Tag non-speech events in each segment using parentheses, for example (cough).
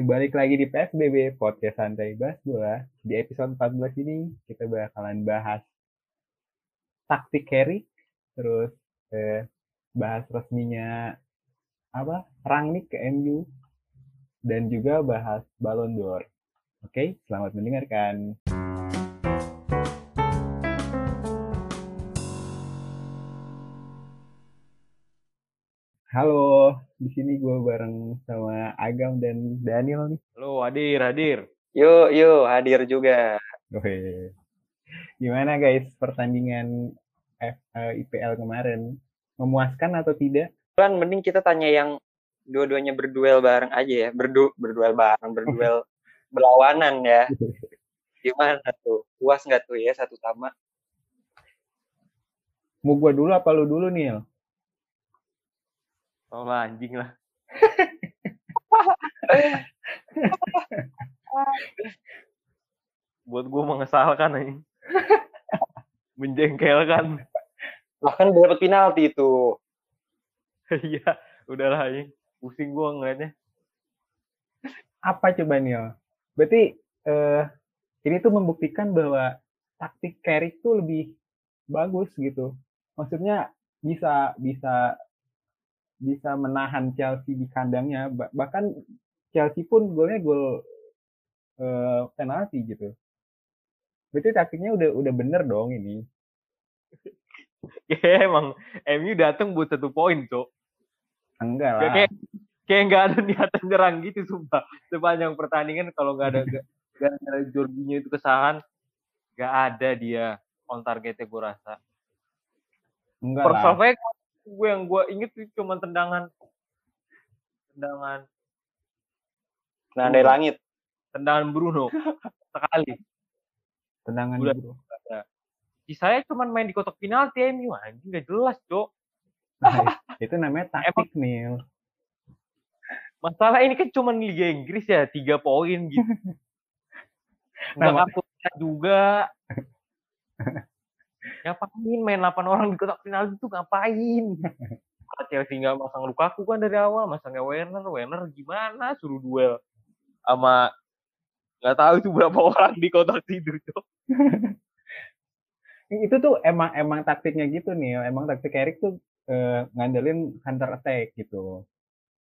Balik lagi di PSBB Podcast Santai Bahas Bola. Di episode 14 ini kita bakalan bahas taktik carry, terus eh, bahas resminya apa Rangnick ke MU dan juga bahas Ballon d'Or. Oke, selamat mendengarkan. Halo, di sini gue bareng sama Agam dan Daniel nih. Halo, hadir, hadir. Yuk, yuk, hadir juga. Oke. Gimana guys pertandingan F, uh, IPL kemarin? Memuaskan atau tidak? Kan mending kita tanya yang dua-duanya berduel bareng aja ya. Berdu berduel bareng, berduel (laughs) berlawanan ya. (laughs) Gimana tuh? Puas nggak tuh ya satu sama? Mau gue dulu apa lu dulu, Nil? Oh (laughs) anjing lah. Buat gue mengesalkan ini. Menjengkelkan. Bahkan dapat penalti itu. (laughs) Iya, udahlah ini. Pusing gue ngeliatnya. Apa coba Nil? Berarti eh, ini tuh membuktikan bahwa taktik Carrick tuh lebih bagus gitu. Maksudnya bisa bisa bisa menahan Chelsea di kandangnya. Bahkan Chelsea pun golnya gol uh, penalti gitu. Berarti taktiknya udah udah bener dong ini. (laughs) Ya emang MU datang buat satu poin cok. Enggak lah. Kayak kayak nggak ada niatan nyerang gitu sumpah. Sepanjang pertandingan kalau nggak ada gak ada Jorginho itu kesalahan nggak ada dia on targetnya gue rasa. Enggak lah gue yang gue inget itu cuma tendangan. Tendangan. Nah dari langit. Tendangan Bruno. (laughs) Sekali. Tendangan Udah, Bruno. Saya cuma main di kotak penalti MU anjing gak jelas cok. Nah, (laughs) itu namanya taktik nih masalah ini kan cuma Liga Inggris ya tiga poin gitu. (laughs) Nggak nah, kartu juga ngapain main 8 orang di kotak penalti itu? Ngapain? (laughs) Chelsea nggak masang Lukaku kan dari awal. Masangnya Werner Werner gimana? Suruh duel sama nggak tahu itu berapa orang di kotak tidur tuh (laughs) itu tuh emang emang taktiknya gitu nih emang taktik Erik tuh eh, ngandelin counter attack gitu.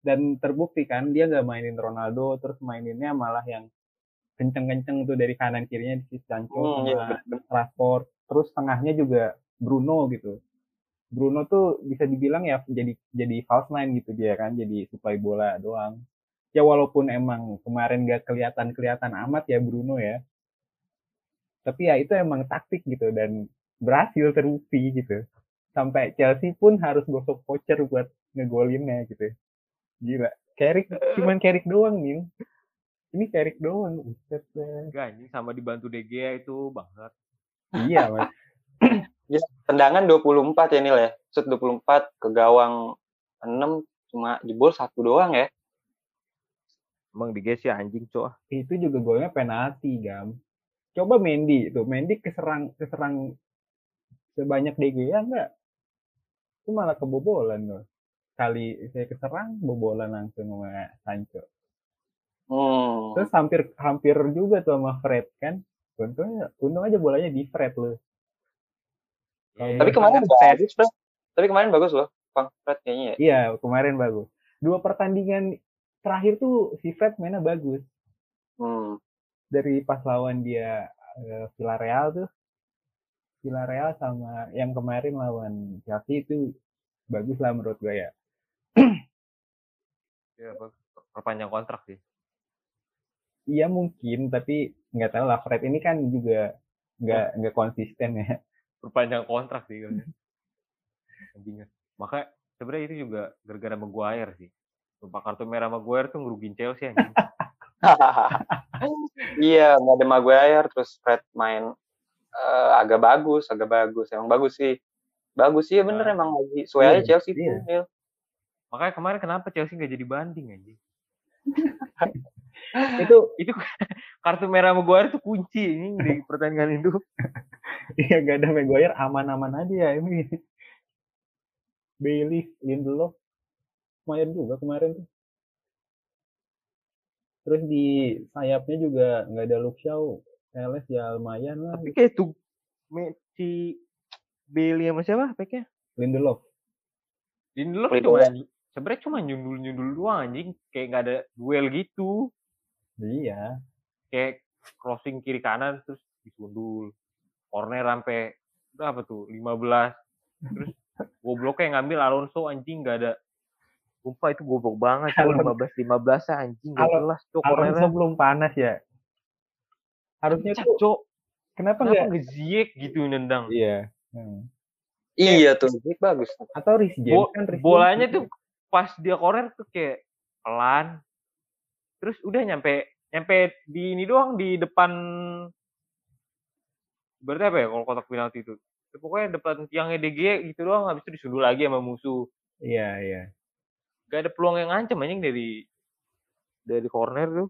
Dan terbukti kan dia nggak mainin Ronaldo terus maininnya malah yang kenceng-kenceng tuh dari kanan kirinya di sisi Sancho hmm, iya, Rashford terus tengahnya juga Bruno gitu. Bruno tuh bisa dibilang ya jadi jadi false nine gitu dia kan jadi supply bola doang. Ya walaupun emang kemarin gak kelihatan kelihatan amat ya Bruno ya. Tapi ya itu emang taktik gitu dan berhasil terbukti gitu. Sampai Chelsea pun harus gosok voucher buat ngegolinnya gitu. Gila. Carrick cuman Carrick doang nih ini Carrick doang. Buset Gak, ini sama dibantu Gea itu banget iya mas. (clears throat) Ya, tendangan 24 ya Nil ya. Shoot 24 ke gawang 6 cuma jebol satu doang ya. Emang di guys ya anjing coa itu juga golnya penalti gam. Coba Mendy itu Mendy keserang keserang sebanyak DG ya enggak itu malah kebobolan loh kali saya keserang bobolan langsung sama Sancho. Hmm. terus hampir hampir juga tuh sama Fred kan untungnya untung aja bolanya di Fred loh. Yeah, tapi kemarin bagus bro tapi kemarin bagus loh Bang Fred kayaknya ya. Iya kemarin bagus. Dua pertandingan terakhir tuh si Fred mainnya bagus. Hmm. dari pas lawan dia uh, Villarreal tuh. Villarreal sama yang kemarin lawan Chelsea itu bagus lah menurut gue ya. Ya perpanjang kontrak sih iya mungkin tapi nggak tahu lah Fred ini kan juga nggak oh. nggak konsisten ya. Perpanjang kontrak sih kan. Maka sebenarnya itu juga gara-gara Maguire sih. Lupa kartu merah Maguire tuh ngerugin Chelsea anjing. (laughs) Iya nggak ada Maguire terus Fred main uh, agak bagus agak bagus. Emang bagus sih. Bagus sih ya bener nah, emang lagi. Sesuai iya, aja Chelsea iya. tuh makanya kemarin kenapa Chelsea nggak jadi banding anjing (laughs) itu (laughs) itu kartu merah Maguire itu kunci ini di (laughs) pertandingan itu. Iya gak ada Maguire aman-aman aja ya ini. Bailey, Lindelof, lumayan juga kemarin tuh. Terus di sayapnya juga nggak ada Luke Shaw. Teles ya lumayan lah. Tapi kayak tuh si Bailey sama siapa backnya? Lindelof. Lindelof Lindelof. cuma sebenarnya cuma nyundul-nyundul doang anjing, kayak nggak ada duel gitu. Iya. Kayak crossing kiri kanan terus disundul. Corner sampai berapa tuh? 15. Terus gobloknya yang ngambil Alonso anjing nggak ada Sumpah itu goblok banget. Alonso. 15 15 anjing gak jelas, cok. Alonso Cornernya belum panas ya. Harusnya Cak, tuh cok. kenapa Kenapa nggak? nggak Ziyech gitu nendang? Iya. Hmm. Iya tuh, Zik bagus. Atau James Bo- kan James bolanya tuh pas dia corner tuh kayak pelan. Terus udah nyampe nyampe di ini doang di depan berarti apa ya kalau kotak penalti itu? Ya, pokoknya depan tiangnya DG gitu doang habis itu disundul lagi sama musuh. Iya, iya. Gak ada peluang yang ngancem anjing dari dari corner tuh.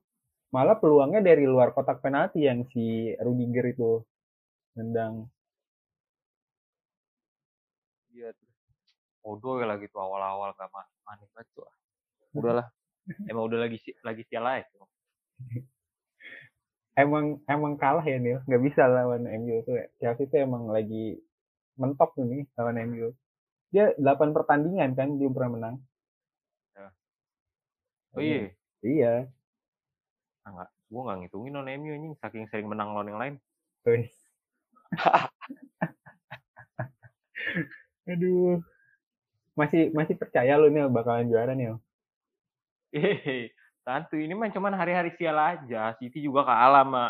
Malah peluangnya dari luar kotak penalti yang si Rudiger itu nendang. Iya Odo ya lagi tuh awal-awal gak aneh banget tuh. ah. Udahlah. (laughs) Emang udah lagi lagi sial aja. Emang emang kalah ya Nil, nggak bisa lawan MU tuh. ya. Chelsea tuh emang lagi mentok tuh nih lawan MU. Dia 8 pertandingan kan belum pernah menang. Oh iya. Iya. Ah, nggak, gua nggak ngitungin non MU anjing saking sering menang lawan yang lain. (laughs) Aduh. Masih masih percaya lu Nil bakalan juara Nil. Santu ini mah cuman hari-hari sial aja. City juga kalah sama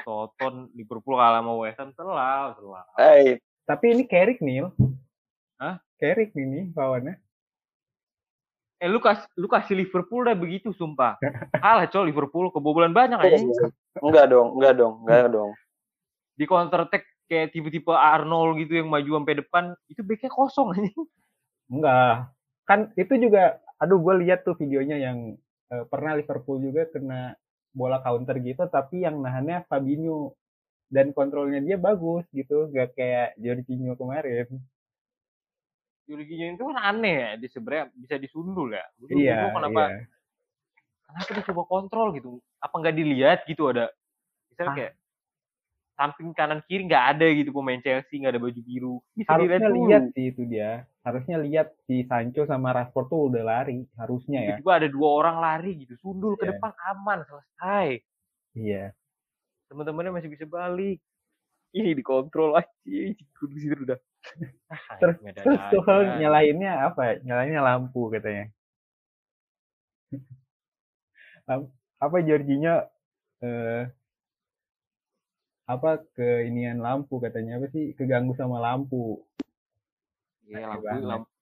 Soton, Liverpool kalah sama West Ham, telah, telah. Eh, Tapi ini Carrick Nil. Hah? Carrick nih nih lawannya. Eh lu kasih lu kasih Liverpool dah begitu sumpah. (laughs) Kalah coy Liverpool kebobolan banyak aja. enggak dong, enggak dong, enggak dong. Di counter attack kayak tipe-tipe Arnold gitu yang maju sampai depan, itu backnya kosong aja. Enggak. Kan itu juga aduh gue lihat tuh videonya yang eh, pernah Liverpool juga kena bola counter gitu tapi yang nahannya Fabinho dan kontrolnya dia bagus gitu gak kayak Jorginho kemarin Jorginho itu kan aneh ya, dia sebenarnya bisa disundul ya. Iya kenapa iya kenapa dia coba kontrol gitu? Apa nggak dilihat gitu ada? Misalnya Ah. kayak samping kanan kiri nggak ada gitu pemain Chelsea nggak ada baju biru. Bisa harusnya lihat sih itu dia harusnya lihat si Sancho sama Rashford tuh udah lari harusnya ya Tiba-tiba ada dua orang lari gitu, sundul ke Iya. depan aman selesai. iya Teman-temannya masih bisa balik. Ini dikontrol aja, di situ udah. (laughs) Ah, Terus- terus tuh nyalainnya apa ya? nyalainnya lampu katanya (laughs) apa Jorginho eh apa ke inian lampu katanya apa sih keganggu sama lampu Iya, lampu, banget. lamp-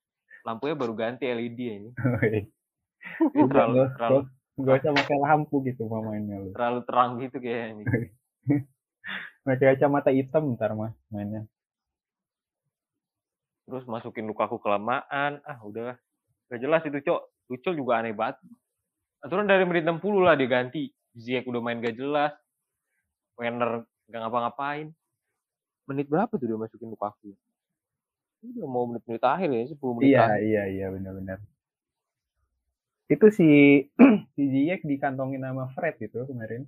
lampunya baru ganti LED ini. (laughs) Ini Udah, terlalu, terlalu, Gak usah pakai lampu gitu mainnya lu. terlalu terang gitu kayaknya. Pakai (laughs) kacamata hitam ntar mah mainnya. Terus masukin Lukaku kelamaan. Ah, udah. Gak jelas itu, Cok. Tuchel juga aneh banget. Aturan dari menit 60 lah diganti. Ziyech udah main gak jelas. Werner gak ngapa-ngapain. Menit berapa tuh dia masukin Lukaku? Udah mau menit-menit akhir ya, 10 menit Iya akhir. iya iya benar-benar. Itu si (clears throat) si Ziyech dikantongin sama Fred itu kemarin.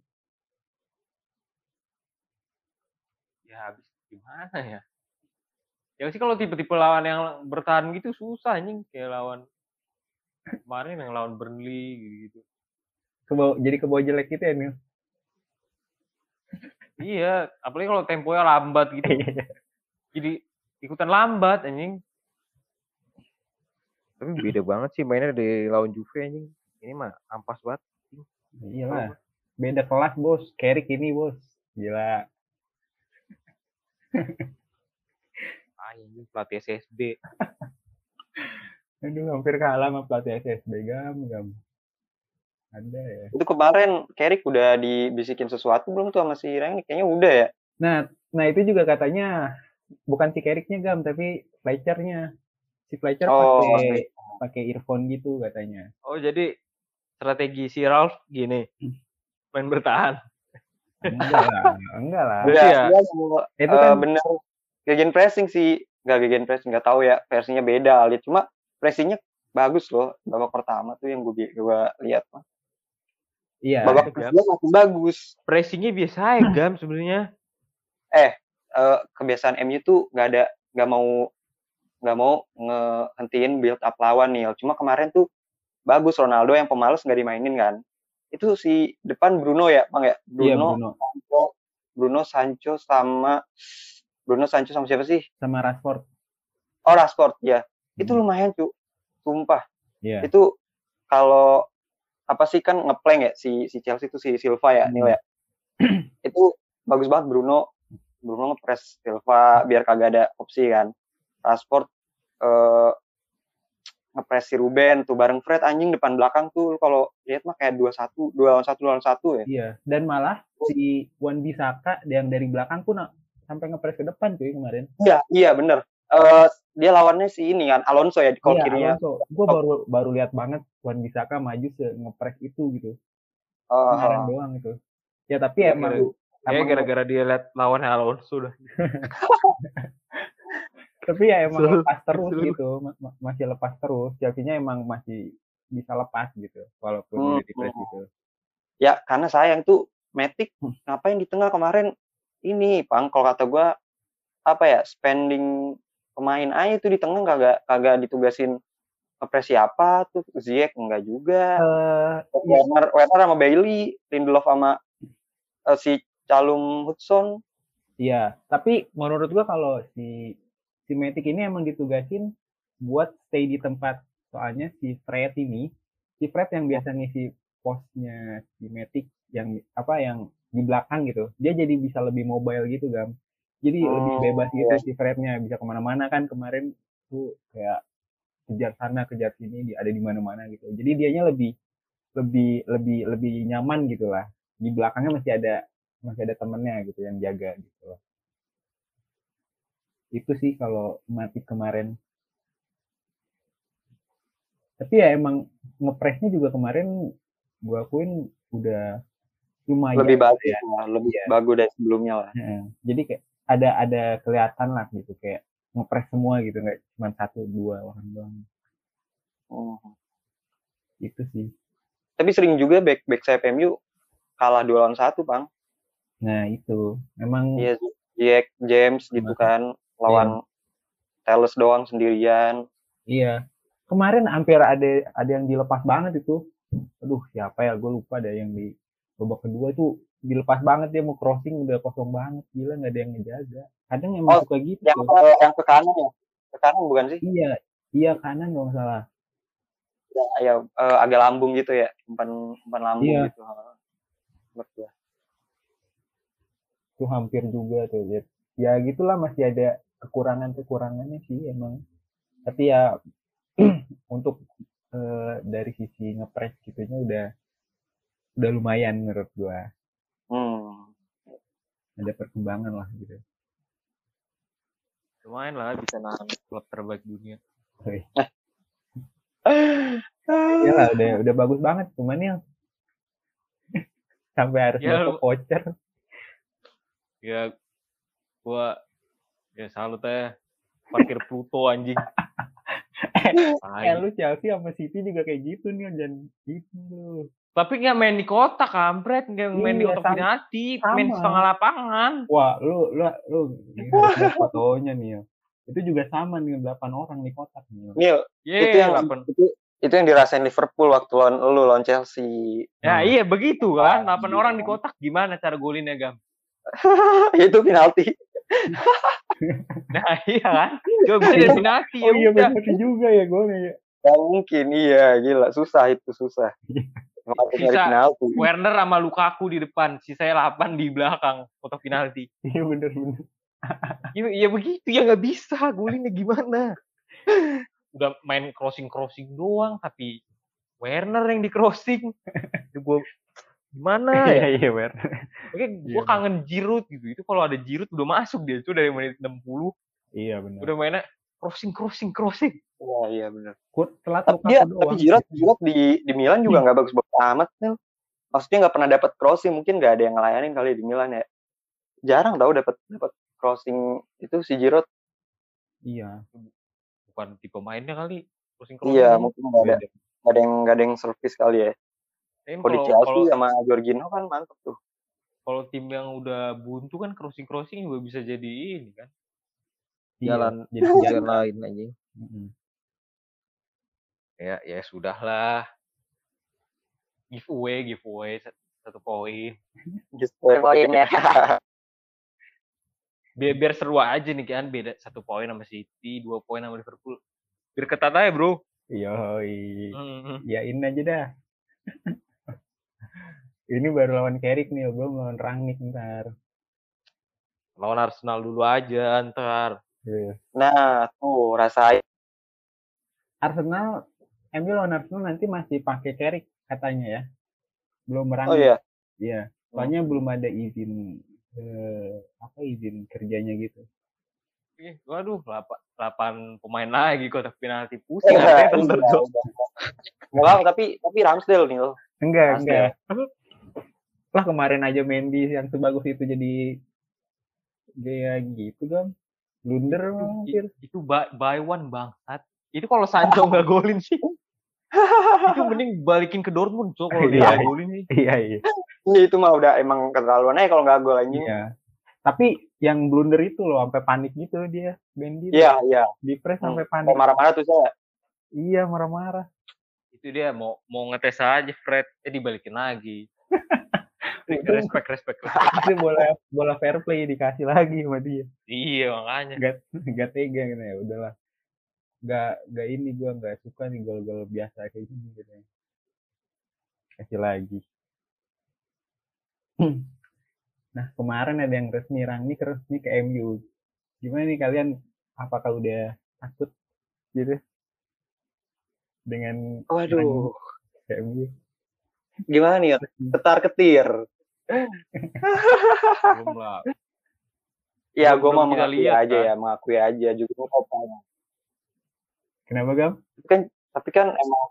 Ya habis gimana ya? Ya sih kalau tipe-tipe lawan yang bertahan gitu susah anjing. Kayak lawan (laughs) kemarin yang lawan Burnley gitu. Kebawa, jadi kebawa jelek gitu ya Nil. Iya, apalagi kalau temponya lambat gitu. (laughs) jadi ikutan lambat anjing. Tapi beda banget sih mainnya dari lawan Juve anjing. Ini mah ampas banget. Iyalah. Beda kelas bos. Carrick ini bos. Gila. (laughs) Ah, anjing pelatih SSB. (laughs) Aduh hampir kalah sama pelatih SSB gam gam. Ada ya. Itu kemarin Carrick udah dibisikin sesuatu belum tuh sama si Rangnick? Kayaknya udah ya. Nah, nah itu juga katanya bukan si Carricknya gam tapi Fletchernya. Si Fletcher Oh, pakai pakai earphone gitu katanya. Oh, jadi strategi si Ralph gini. Main bertahan. Enggak lah, (laughs) enggak lah. Berarti Udah, ya, dia mau, Itu eh, kan bener gegen pressing sih. Gak gegen pressing, nggak tahu ya versinya beda kali. Cuma pressingnya bagus loh babak pertama tuh yang gue gue lihat mah. Iya. Babak kedua makin bagus. Pressingnya biasa aja Gam sebenarnya. Eh, kebiasaan MU tuh nggak ada nggak mau nggak mau ngehentiin build up lawan nih. Cuma kemarin tuh bagus Ronaldo yang pemalas nggak dimainin kan. Itu si depan Bruno ya, Bang ya? Iya, Bruno, Bruno. Sancho, Bruno Sancho sama Bruno Sancho sama siapa sih? Sama Rashford. Oh, Rashford ya. Itu Hmm. lumayan, cu. Sumpah. Iya. Itu kalau apa sih kan ngeplank ya si si Chelsea itu si Silva ya, Hmm. Nil ya. (clears throat) itu bagus banget Bruno. Bruno ngepres Silva biar kagak ada opsi kan. Rashford eh ngepres si Ruben tuh bareng Fred anjing depan belakang tuh kalau lihat mah kayak 2-1, 2 lawan 1 lawan 1 ya. Iya. Dan malah si Wan Bisaka yang dari belakang pun sampai ngepres ke depan cuy kemarin. Iya, iya bener. Eh dia lawannya si ini kan Alonso ya di kol Iya, kirinya. Alonso. Gue baru baru lihat banget Wan Bisaka maju se ngepres itu gitu. Kemarin doang itu. Ya tapi Iya, emang Ya gara-gara dia lihat lawannya Alonso udah. (laughs) tapi ya emang Selalu- lepas terus selalu. gitu. Ma- ma- masih lepas terus. Chelsea-nya emang masih bisa lepas gitu walaupun Hmm, di press gitu. Ya karena sayang tuh Matic Hmm. ngapain di tengah kemarin? Ini Pang kalau kata gua apa ya spending pemain aja tuh di tengah kagak kagak ditugasin ngepres siapa tuh. Ziyech enggak juga. Ya, Werner Werner sama Bailey Lindelof sama eh, si Calum Hudson. Iya tapi menurut gua kalau si si Matic ini emang ditugasin buat stay di tempat soalnya si Fred ini. Si Fred yang biasa ngisi posnya si Matic yang apa yang di belakang gitu dia jadi bisa lebih mobile gitu gam. Jadi lebih Oh, bebas gitu iya. si Frednya bisa ke mana-mana kan. Kemarin tuh kayak kejar sana kejar sini di- ada di mana-mana gitu. Jadi dianya lebih lebih lebih lebih nyaman gitu lah. Di belakangnya masih ada masih ada temennya gitu yang jaga gitu loh itu sih kalau mati kemarin tapi ya emang ngepresnya juga kemarin gua akuin udah lumayan lebih bagus ya. lah, lebih Iya. bagus dari sebelumnya lah Heeh. jadi kayak ada ada kelihatan lah gitu kayak ngepres semua gitu nggak cuma satu dua orang doang Hmm. itu sih tapi sering juga back back saya MU kalah dua lawan satu Bang nah itu memang Iya, Jack James gitu kan lawan Teles doang sendirian. Iya. Kemarin hampir ada ada yang dilepas banget itu. Aduh, siapa ya? Gue lupa ada yang di babak kedua itu dilepas banget dia mau crossing udah kosong banget. Gila nggak ada yang ngejaga. Kadang emang Oh, suka gitu. Yang ke, yang ke kanan ya? Ke kanan bukan sih? Iya, iya kanan nggak salah. Ya, ya eh, agak lambung gitu ya, umpan umpan lambung Iya. gitu. Itu hampir juga tuh. lihat. Ya gitulah masih ada kekurangan-kekurangannya sih emang. Tapi ya (clears throat) untuk eh, dari sisi ngepres gitunya udah udah lumayan menurut gua. Hmm. Ada perkembangan lah gitu. Lumayan lah bisa nahan klub terbaik dunia. Wih. (laughs) Iya lah, udah udah bagus banget cuman ya (laughs) sampai harus Ya, masuk voucher. Ya gua ya salut ya parkir Pluto anjing. (laughs) Eh lu Chelsea sama City juga kayak gitu nih jangan gitu. Tapi nggak main di kota kampret, nggak main di Iya, kota sama- penalti, main setengah lapangan. Wah, lu lu lu fotonya (laughs) nih. Itu juga sama nih 8 orang di kotak nih. Nil, Iya, itu yang delapan. itu, itu yang dirasain Liverpool waktu lawan lu lawan Chelsea. Ya Nah. iya begitu kan, 8 iya. orang di kotak gimana cara golinnya Gam? Itu penalti. (laughs) Nah iya kan, coba bisa dari penalti ya Oh iya benar juga ya golnya ya. Gak mungkin, iya gila, susah itu susah. Penalti. Werner sama Lukaku di depan, sisanya 8 di belakang kotak penalti. Iya benar benar. (laughs) Ya, ya begitu ya nggak bisa golinnya gimana? Udah main crossing crossing doang, tapi Werner yang di crossing. (laughs) Itu gua gimana (laughs) ya? Iya iya. Oke, gue Iya, kangen Giroud gitu. Itu kalau ada Giroud udah masuk dia. Itu dari menit 60 Iya benar. udah mainnya crossing crossing crossing. Iya, iya benar. Telat Tapi dia, doang. tapi Giroud, Giroud di di Milan juga nggak bagus-bagus amat, Nil. Maksudnya nggak pernah dapat crossing, mungkin nggak ada yang ngelayanin kali di Milan ya. Jarang tau dapat dapat crossing itu si Giroud. Iya. Bukan tipe mainnya kali. Crossing crossing. Iya, mungkin nggak ada nggak ada yang nggak ada yang service kali ya. Kalau di Chelsea kalau sama Jorginho kan mantep tuh. kalau tim yang udah buntu kan crossing crossing juga bisa jadi ini kan Iya, jalan jadi (laughs) jalan lain anjing. Mm-mm. Ya ya sudahlah. Giveaway giveaway sat- satu poin. Just poin ya. Biar biar seru aja nih kan beda satu poin sama City, dua poin sama Liverpool. Biar ketat aja bro. Yoi. Hmm. Yain aja dah. (laughs) Ini baru lawan Carrick nih, belum lawan Rangnick ntar. Lawan Arsenal dulu aja ntar. Iya. Nah, tuh rasain. Arsenal, MU lawan Arsenal nanti masih pakai Carrick katanya ya. Belum Oh Rangnick. iya. Iya. Soalnya belum ada izin eh, apa izin kerjanya gitu. Ih, waduh, 8, pemain lagi kotak penalti pusing Iya, ntar, Cok. udah. Nggak apa, tapi tapi Ramsdale nih loh. Enggak, enggak. Lah kemarin aja Mendy yang sebagus itu jadi gaya gitu kan. Blunder I- hampir. itu buy, buy one bangsat. Itu kalau Sancho nggak golin sih. itu mending balikin ke Dortmund, Cok, kalau dia Iya, nggak golin sih. Iya, iya. Ini itu mah udah emang keterlaluan aja kalau nggak gol anjing. Iya. Tapi yang blunder itu loh sampai panik gitu dia, Mendy. Iya, iya. Di press Hmm. sampai panik. marah-marah tuh saya. Iya, marah-marah. Itu dia mau mau ngetes aja Fred, eh dibalikin lagi. (laughs) Itu respect, respect, respect. itu bola bola fair play dikasih lagi sama dia. iya, makanya. Gak gak tega gitu ya, udahlah. Gak gak ini gua nggak suka nih gol-gol biasa kayak gini gitu. ya. Kasih lagi. (clears throat) Nah, kemarin ada yang resmi Rangnick resmi ke MU. Gimana nih kalian? Apakah udah takut gitu dengan Waduh. ke MU? Gimana nih? Ketar ketir. Belum lah. Ya, Belum- gue belum mah kita mengakui lihat, aja kan. ya, mengakui aja juga gua kopanya. Kenapa Gam? Tapi kan emang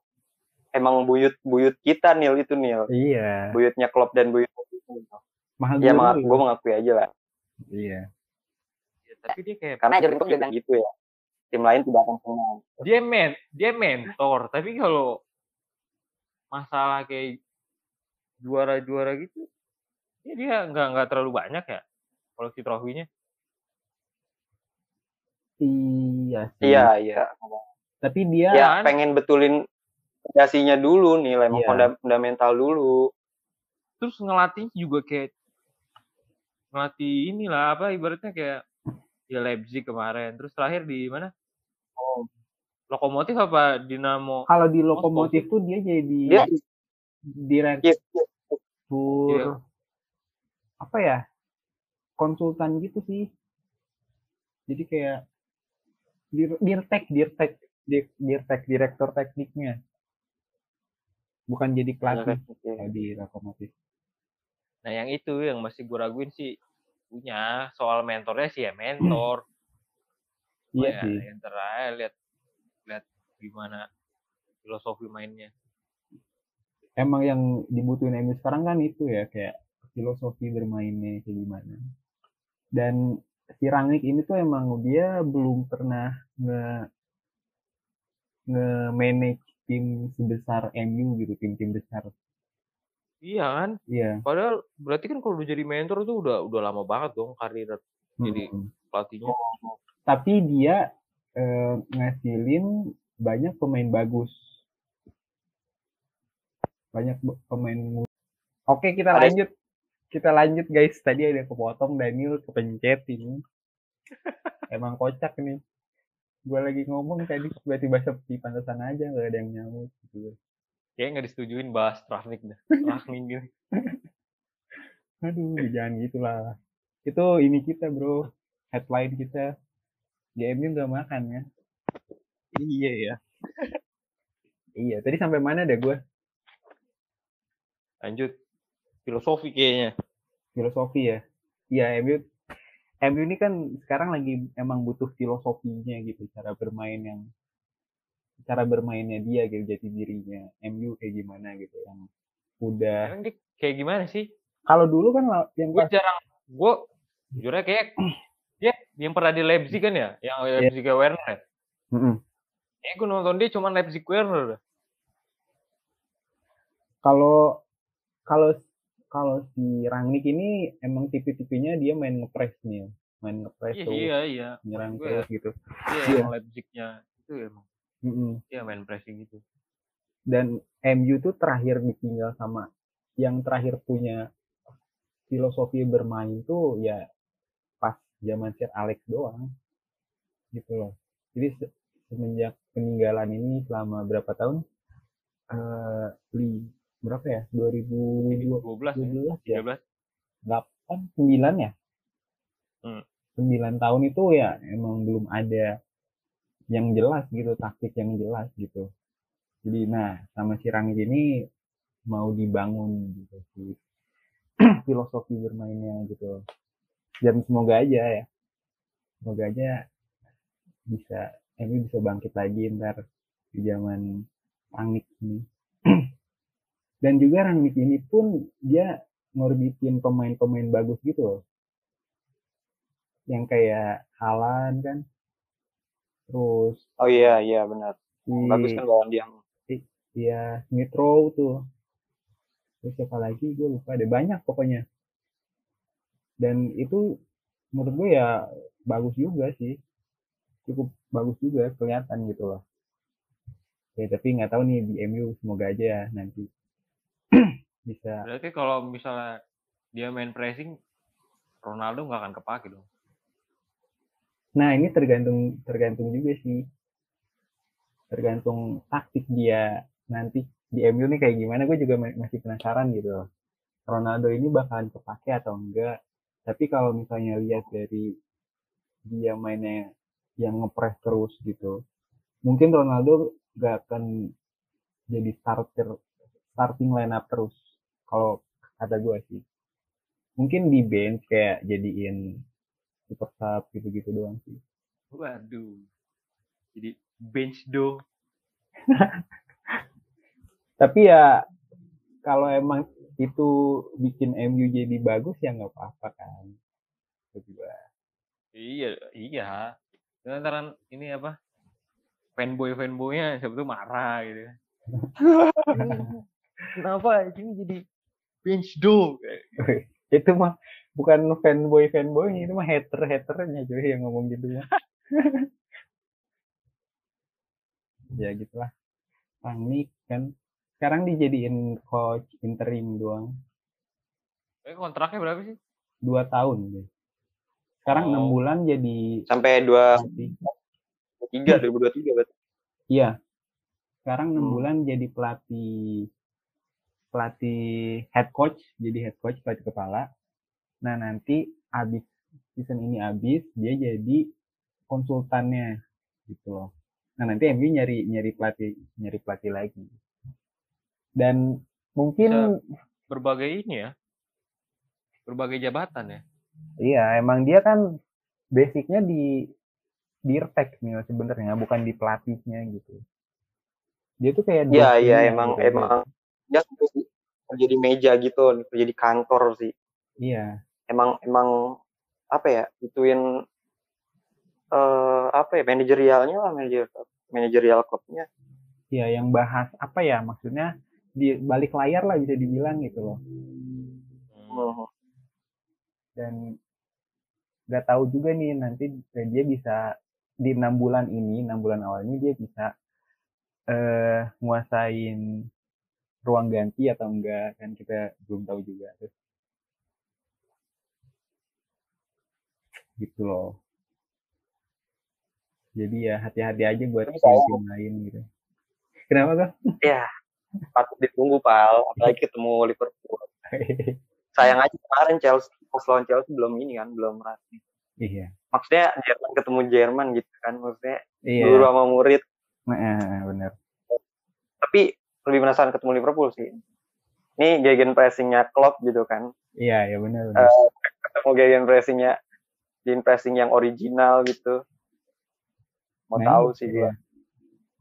emang buyut buyut kita Nil itu Nil. Iya. Buyutnya Klopp dan buyut Mahal Ya, dulu. gue mengakui aja lah. Iya. Ya, tapi dia kayak Karena Jurgen Klopp juga gitu ya. Tim lain tidak akan senang. dia men dia mentor tapi kalau masalah kayak juara-juara gitu ya dia nggak nggak terlalu banyak ya koleksi trofinya Iya sih. Iya, iya. Tapi dia Ya, kan? pengen betulin fondasinya dulu Iya. fonda- fundamental dulu. terus ngelatih juga kayak ngelatih inilah apa ibaratnya kayak ya Leipzig kemarin terus terakhir di mana oh lokomotif apa Dinamo kalau di lokomotif tuh dia jadi Dia direktur Iya. Apa ya konsultan gitu sih. Jadi kayak dir dirtek dirtek dir- dirtek direktur tekniknya. Bukan jadi pelatih kalau di lokomotif nah yang itu yang masih gue raguin sih punya soal mentornya sih ya mentor. (clears throat) Iya ya, sih. ya ntar aja lihat lihat gimana filosofi mainnya. Emang yang dibutuhin MU sekarang kan itu ya kayak filosofi bermainnya kayak gimana. Dan si Rangnick ini tuh emang dia belum pernah nge nge manage tim sebesar MU gitu tim-tim besar. Iya kan? Iya. Padahal berarti kan kalau udah jadi mentor tuh udah udah lama banget dong karir Jadi- pelatihnya. Tapi dia eh, ngasilin banyak pemain bagus. Banyak pemain oke kita lanjut kita lanjut guys. Tadi ada kepotong Daniel kepencet ini. (laughs) Emang kocak nih. Gue lagi ngomong tadi tiba-tiba sepi pantesan aja nggak ada yang nyamuk gitu kayak nggak disetujuin bahas Rafnik dah Rafnik gitu aduh jangan gitulah. Itu ini kita bro. Headline kita. GMU nggak makan ya? Iya ya. (laughs) Iya tadi sampai mana deh gue lanjut filosofi kayaknya. Filosofi ya? Iya MU MU ini kan sekarang lagi emang butuh filosofinya gitu cara bermain yang cara bermainnya dia gitu jati dirinya. MU kayak gimana gitu yang udah Emang dia kayak gimana sih? Kalau dulu kan yang gue pas jarang gue jujurnya kayak dia yang pernah di Leipzig kan ya? Yang Leipzig Werner ya? Mm-mm. kayak gue nonton dia cuma Leipzig Werner kalau kalau kalau si Rangnick ini emang tipe-tipenya dia main ngepres nih, main ngepres Iya, tuh, iya, iya. nyerang Gue terus gitu. Iya, Iya. yang Leipzig-nya itu emang Mm-mm. dia main pressing gitu. Dan MU tuh terakhir ditinggal sama yang terakhir punya filosofi bermain tuh ya pas zaman Sir Alex doang gitu loh. Jadi se- semenjak peninggalan ini selama berapa tahun? Eh, li, berapa ya? 2012 12 ya, 12 ya? 13. 8 9 ya? Hmm. 9 tahun itu ya emang belum ada yang jelas gitu, taktik yang jelas gitu. Jadi nah sama si Rangnick ini mau dibangun gitu si (clears throat) filosofi bermainnya gitu. Dan semoga aja ya. Semoga aja bisa MU bisa bangkit lagi ntar di zaman Rangnick ini. (clears throat) Dan juga Rangnick ini pun dia ngorbitin pemain-pemain bagus gitu loh. Yang kayak Haaland kan. Terus Oh iya iya benar. si Bagus kan lawan dia. ya Smith Rowe tuh. Terus siapa lagi gue lupa ada banyak pokoknya. Dan itu menurut gue ya bagus juga sih. Cukup bagus juga kelihatan gitu loh. Ya tapi nggak tahu nih di MU semoga aja ya nanti bisa Berarti kalau misalnya dia main pressing, Ronaldo nggak akan kepake dong. Nah, ini tergantung tergantung juga sih. Tergantung taktik dia nanti di MU nih kayak gimana. Gue juga ma- masih penasaran gitu. Ronaldo ini bakalan kepake atau enggak. Tapi kalau misalnya lihat dari dia mainnya yang ngepres terus gitu. Mungkin Ronaldo gak akan jadi starter starting lineup terus. Kalau kata gue sih. Mungkin di bench kayak jadiin super sub gitu-gitu doang sih. Waduh. Jadi bench do. (laughs) Tapi ya kalau emang itu bikin MU jadi bagus ya nggak apa-apa kan. Juga. Iya, iya. Lantaran ini apa? Fanboy fanboynya sebetulnya marah gitu. (laughs) Kenapa ini jadi bench do? Kayak itu mah bukan fanboy fanboynya itu mah hater haternya cuy yang ngomong gitu mah. (laughs) ya gitulah. Rangnick kan sekarang dijadiin coach interim doang Eh, kontraknya berapa sih? dua tahun. Sekarang enam Oh. bulan jadi Sampai dua tiga 2023 berarti. Iya. Sekarang enam Hmm. bulan jadi pelatih pelatih head coach, jadi head coach pelatih kepala. Nah nanti abis season ini abis dia jadi konsultannya gitu loh. Nah nanti MU nyari nyari pelatih nyari pelatih lagi. Dan mungkin Berbagai ini ya. Berbagai jabatan ya. iya emang dia kan basicnya di di Irtek nih sebenarnya bukan di pelatihnya gitu. Dia tuh kayak Iya iya emang gitu. emang dia kerja di meja gitu, kerja di kantor sih. Iya. Emang emang apa ya? Ituin eh apa ya manajerialnya lah manajer manajerial klubnya. ya yang bahas apa ya maksudnya di balik layar lah bisa dibilang gitu loh. Hmm. dan nggak tahu juga nih nanti dia bisa di enam bulan ini enam bulan awal ini dia bisa eh nguasain ruang ganti atau enggak kan kita belum tahu juga terus gitu loh. Jadi ya hati-hati aja buat tim lain gitu. Kenapa kok Ya, patut ditunggu pal, apalagi ketemu Liverpool. (laughs) Sayang aja kemarin Chelsea pas lawan Chelsea belum ini kan, belum resmi. iya. Maksudnya Jerman ketemu Jerman gitu kan, maksudnya iya. guru sama murid. nah, bener. Tapi lebih penasaran ketemu Liverpool sih. Ini gegen pressingnya Klopp gitu kan. iya ya bener, bener. Eh, ketemu gegen pressingnya gegen pressing yang original gitu. Mau Nah, tahu ini, sih iya. gua.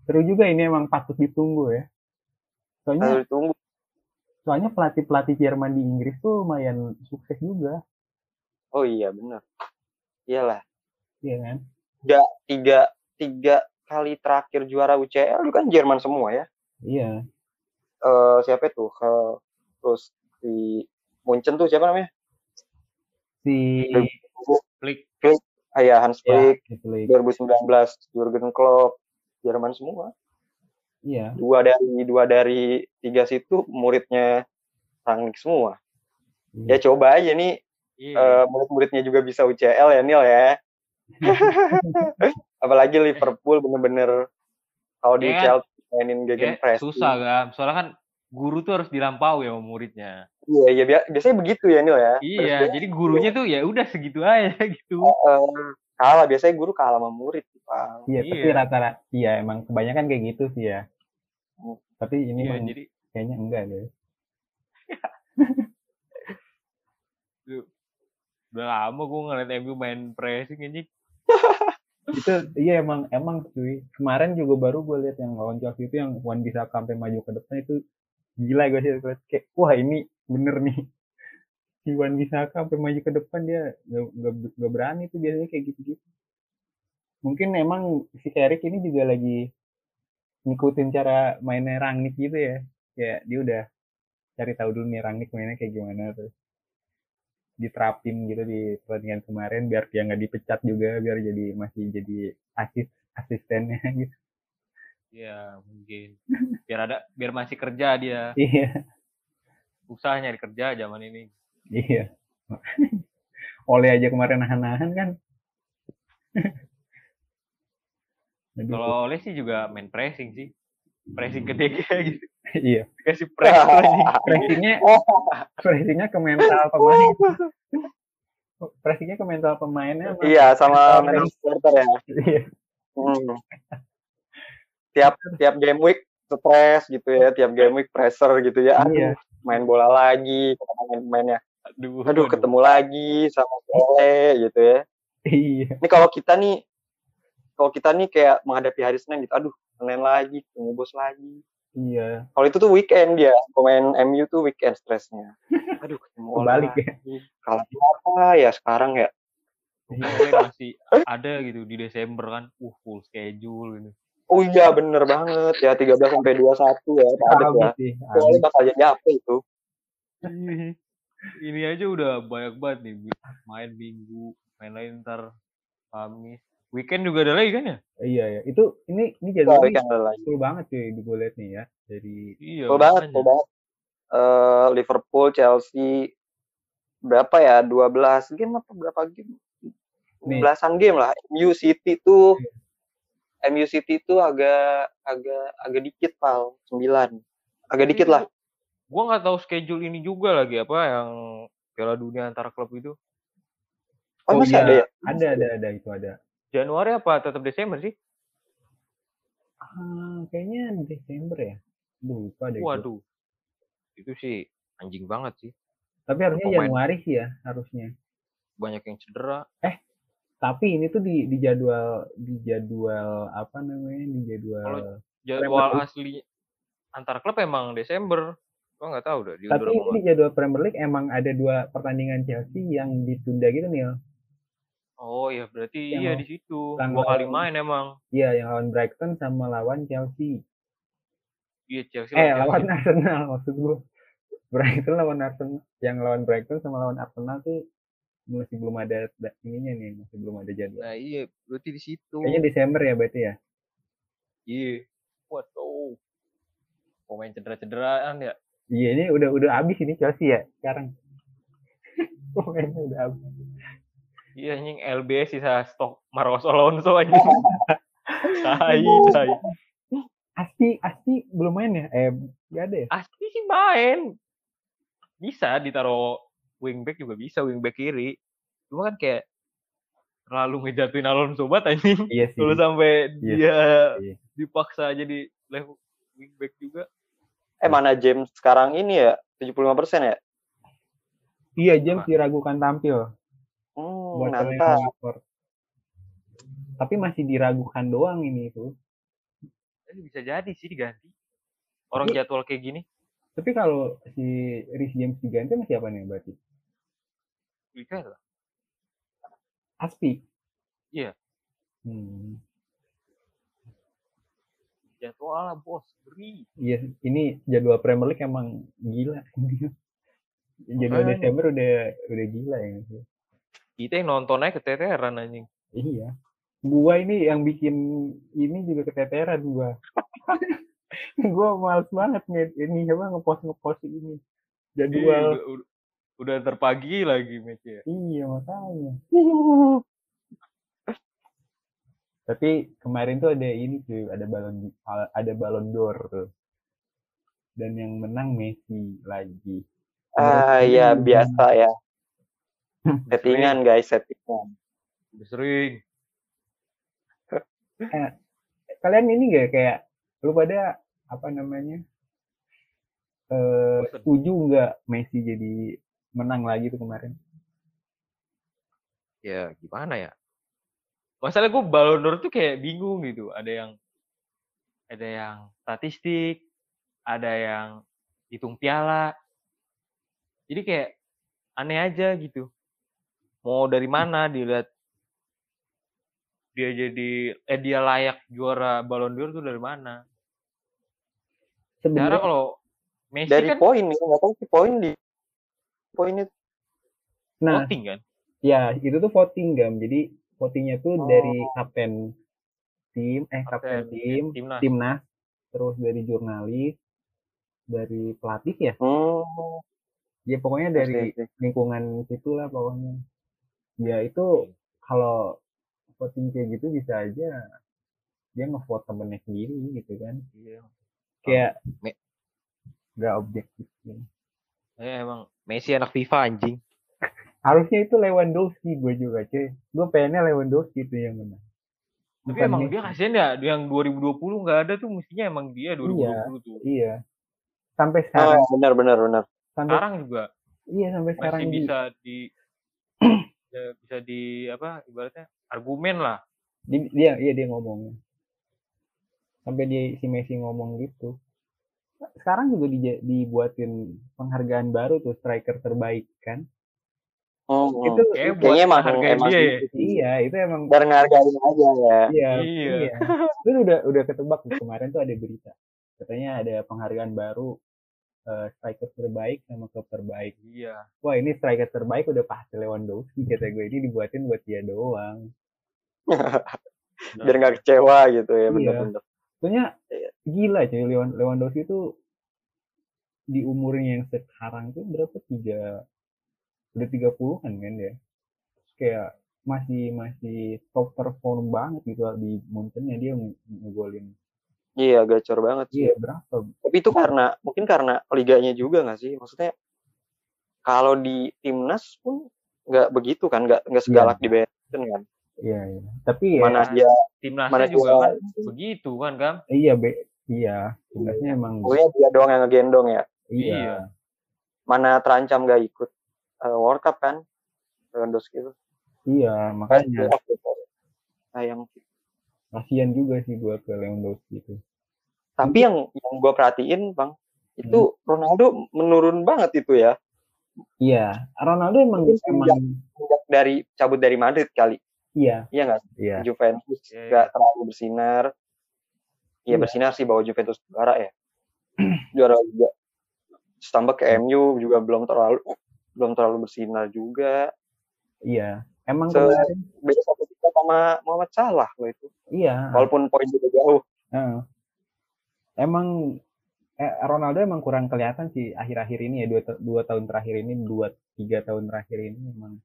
Seru juga ini emang patut ditunggu ya. Soalnya Harus ditunggu. soalnya pelatih-pelatih Jerman di Inggris tuh lumayan sukses juga, Oh iya bener. Iyalah. iya kan? Tiga tiga kali terakhir juara UCL itu kan Jerman semua ya. Iya, eh siapa itu? Ke, terus di Munchen tuh siapa namanya? Si Flick. Ah ya, Hans ya, Flick, si Flick. 2019 Jurgen Klopp, Jerman semua. Iya. Dua dari dua dari tiga situ muridnya Rangnick semua. Ya iya. coba aja nih Iya. eh, murid-muridnya juga bisa UCL ya Nil ya. (laughs) Apalagi Liverpool bener-bener kalau di Ya kan? UCL mainin Ya, gegen press. susah kan. Soalnya kan guru tuh harus dilampaui sama muridnya. Iya, iya bia- biasanya begitu ya Nil ya. Iya, Biasanya, jadi gurunya tuh ya udah segitu aja (laughs) gitu. eh, kalah biasanya guru kalah sama murid. Pak. Iya, tapi Iya. rata-rata iya emang kebanyakan kayak gitu sih ya. Hmm. Tapi ini Iya, jadi kayaknya enggak deh. (laughs) udah lama gue ngeliat MU main pressing ini. (laughs) Itu iya emang emang cuy. Kemarin juga baru gue lihat yang lawan Chelsea itu yang Wan bisa sampai maju ke depan itu gila gue sih kayak wah ini bener nih. (laughs) Si Wan bisa sampai maju ke depan dia nggak berani tuh biasanya kayak gitu-gitu. Mungkin emang si Carrick ini juga lagi ngikutin cara mainnya Rangnick gitu ya. Kayak dia udah cari tahu dulu nih Rangnick mainnya kayak gimana terus diterapin gitu di pertandingan kemarin biar dia nggak dipecat juga biar jadi masih jadi asis asistennya (laughs) gitu Iya, mungkin. Biar ada biar masih kerja dia. iya Susah nyari kerja zaman ini. iya oleh aja kemarin nahan-nahan kan Kalau oleh sih juga main pressing sih. Pressing ke DG gitu. iya Kasih press (laughs) lagi. pressingnya pressingnya ke mental pemain pressingnya ke mental pemainnya sama- Iya, sama Mental supporter ya. iya Hmm. Tiap tiap game week stres gitu ya, tiap game week pressure gitu ya. Aduh, Iya. main bola lagi, main mainnya. Aduh, Aduh, ketemu lagi sama Ole gitu ya. iya Ini kalau kita nih kalau kita nih kayak menghadapi hari Senin gitu, aduh, Senin lagi, ketemu bos lagi. iya Kalau itu tuh weekend dia, pemain MU tuh weekend stresnya. (laughs) Aduh, ketemu kebalik lagi. ya Kalau apa ya sekarang ya? Oleh masih ada gitu di Desember kan. Uh, full schedule gitu. Oh iya bener banget ya 13 sampai 21 ya padat ya. Soalnya bakal jadi apa itu? Ini aja udah banyak banget nih. Main minggu, main lain ntar Kamis. Weekend juga ada lagi kan ya? iya ya itu ini ini jadwalnya weekend ada lagi. full banget cuy di gue nih ya dari Iya. Full banget, full banget. Eh, Liverpool, Chelsea berapa ya? 12 game apa berapa game? Nih. Belasan game lah. MU City tuh MU City tuh agak agak agak dikit pal, 9. Agak dikit lah. Gua nggak tahu schedule ini juga lagi apa yang Piala Dunia antar klub itu. Oh, Oh, masih iya. ada ya? ada ada ada itu ada Januari apa tetap Desember sih? ah, kayaknya Desember ya lupa deh. Waduh. Itu sih anjing banget sih. tapi harusnya Pemain. Januari sih ya harusnya Banyak yang cedera. tapi ini tuh di di jadwal di jadwal apa namanya di jadwal Kalau Jadwal asli antar klub emang Desember. Gua nggak tahu dah diundur tapi ini di jadwal Premier League emang ada dua pertandingan Chelsea yang ditunda gitu nih Oh iya berarti Yang iya di situ. Dua kali main emang. iya yang lawan Brighton sama lawan Chelsea Iya Chelsea. eh Chelsea. lawan Arsenal maksud gua Brighton lawan Arsenal yang lawan Brighton sama lawan Arsenal tuh masih belum ada da- ininya nih masih belum ada jadwal Nah iya berarti di situ. kayaknya Desember ya berarti ya Iya. Waduh. Pemain cedera-cederaan ya. iya ini udah udah habis ini Chelsea ya sekarang (laughs) pemainnya udah habis Iya anjing LBS sisa stok Marcos Alonso anjing. (laughs) tai, tai. Asti Asti belum main ya eh nggak ada ya Asli sih main. Bisa ditaruh wingback juga bisa, wingback kiri. Cuma kan kayak terlalu ngejatuhin Alonso banget anjing. iya sih Kalau sampai Iya. dia Iya. dipaksa jadi level wingback juga. Eh mana James sekarang ini ya 75% ya? iya James diragukan tampil Hmm, buat mantap. Tapi masih diragukan doang ini itu Ini bisa jadi sih diganti. Orang Tapi- jadwal kayak gini. tapi kalau si Rhys James diganti sama siapa nih berarti Bisa lah. Aspi Iya. hmm. Jadwal lah bos. Beri. Iya, ini jadwal Premier League emang gila. (laughs) Jadwal Makanya. Desember udah udah gila ya. Kita yang nonton aja keteteran anjing. Iya. Gua ini yang bikin ini juga keteteran gua. (laughs) gua males banget nih ini apa ngepost ngepost ini Iya, jadwal. udah, udah- udah terpagi lagi matchnya. Iya makanya. (laughs) Tapi kemarin tuh ada ini tuh, ada balon ada balon d'Or tuh. Dan yang menang Messi lagi. Ah Menurut ya biasa ya. (laughs) Settingan guys, settingan. sering. (laughs) Kalian ini gak kayak lu pada apa namanya? Eh setuju nggak Messi jadi menang lagi tuh kemarin? Ya gimana ya? Masalah gue Ballon d'Or tuh kayak bingung gitu. Ada yang ada yang statistik, ada yang hitung piala. Jadi kayak aneh aja gitu. Mau dari mana dilihat dia jadi eh dia layak juara Ballon d'Or tuh dari mana? Sebenarnya kalau Messi Dari kan poin nih, nggak tahu sih poin di poin itu. nah voting kan. ya itu tuh voting gam. Jadi votingnya tuh Oh. dari kapten tim, eh kapten Kapten tim, timnas. timnas, terus dari jurnalis, dari pelatih ya. Hmm, Ya pokoknya dari oke, oke. lingkungan situ lah pokoknya. Ya itu kalau voting kayak gitu bisa aja dia ngevote temennya sendiri gitu kan. Iya. Kayak nggak objektif. gitu. Ya, emang Messi anak FIFA anjing. Harusnya itu Lewandowski gue juga cuy. Gue pengennya Lewandowski itu yang menang. Tapi Bukan emang Messi. dia kasihan ya, yang 2020 nggak ada tuh mestinya emang dia 2020 tuh. Iya. Sampai Oh, sekarang, benar benar benar. sampai Sekarang juga iya sampai sekarang masih di- bisa di (clears throat) ya, bisa di apa ibaratnya argumen lah. di- dia iya dia ngomong. Sampai dia si Messi ngomong gitu. Sekarang juga di, dibuatin penghargaan baru tuh striker terbaik kan. Hmm, Itu Kayak buat Kayaknya emang hargain emang dia ya. gitu sih. iya, itu emang Biar ngargain aja ya. iya. Iya. Iya. Itu udah udah ketebak kemarin tuh ada berita. Katanya ada penghargaan baru eh, striker terbaik sama klub terbaik. Iya. Wah, ini striker terbaik udah pasti Lewandowski kata gue ini dibuatin buat dia doang. (laughs) Biar nggak kecewa gitu ya Iya. benar-benar. Soalnya Iya. gila cuy Lewan- Lewandowski itu di umurnya yang sekarang tuh berapa tiga udah tiga puluhan kan dia kayak masih masih top perform banget gitu di Munchennya dia nge- ngegolin Iya, gacor banget sih. iya berapa Tapi itu karena mungkin karena liganya juga nggak sih? Maksudnya kalau di timnas pun nggak begitu kan, nggak nggak segalak di Bayern kan. iya iya tapi ya Mana Iya. dia Timnasnya mana juga kan begitu kan kan. iya be iya timnasnya emang pokoknya dia doang yang ngegendong ya. iya Iya. Mana terancam nggak ikut eh, World Cup kan? Lewandowski itu. iya makanya Sayang sih. Kasihan juga sih gua ke Lewandowski itu Tapi yang yang gue perhatiin bang, itu Ronaldo menurun banget itu ya. iya Ronaldo emang emang Sejak dari cabut dari Madrid kali, iya iya nggak? iya Juventus Iya, iya. nggak terlalu bersinar. Iya Iya. bersinar sih bawa Juventus juara ya. (clears throat) juara juga. Tambah ke MU juga belum terlalu belum terlalu bersinar juga. iya emang Se- kemarin Beda satu tiga sama Muhammad Salah loh itu. iya Walaupun poin juga jauh. Heeh. Emang eh, Ronaldo emang kurang kelihatan sih akhir-akhir ini ya dua, dua tahun terakhir ini dua tiga tahun terakhir ini emang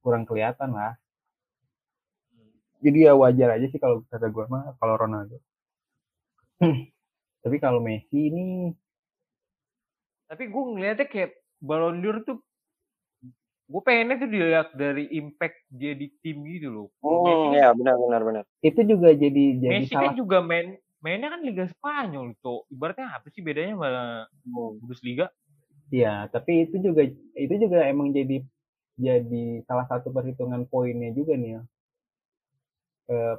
kurang kelihatan lah. Jadi ya wajar aja sih kalau kata gue mah kalau Ronaldo. (clears throat) Tapi kalau Messi ini Tapi gue ngeliatnya kayak Ballon d'Or tuh gue pengennya tuh dilihat dari impact dia di tim gitu loh. Kalau Messi Hmm, kan- ya benar benar benar. itu juga jadi jadi Messi salah kan juga main mainnya kan Liga Spanyol tuh. Ibaratnya apa sih bedanya sama Hmm. Bundesliga? ya tapi itu juga itu juga emang jadi jadi salah satu perhitungan poinnya juga nih ya. Eh,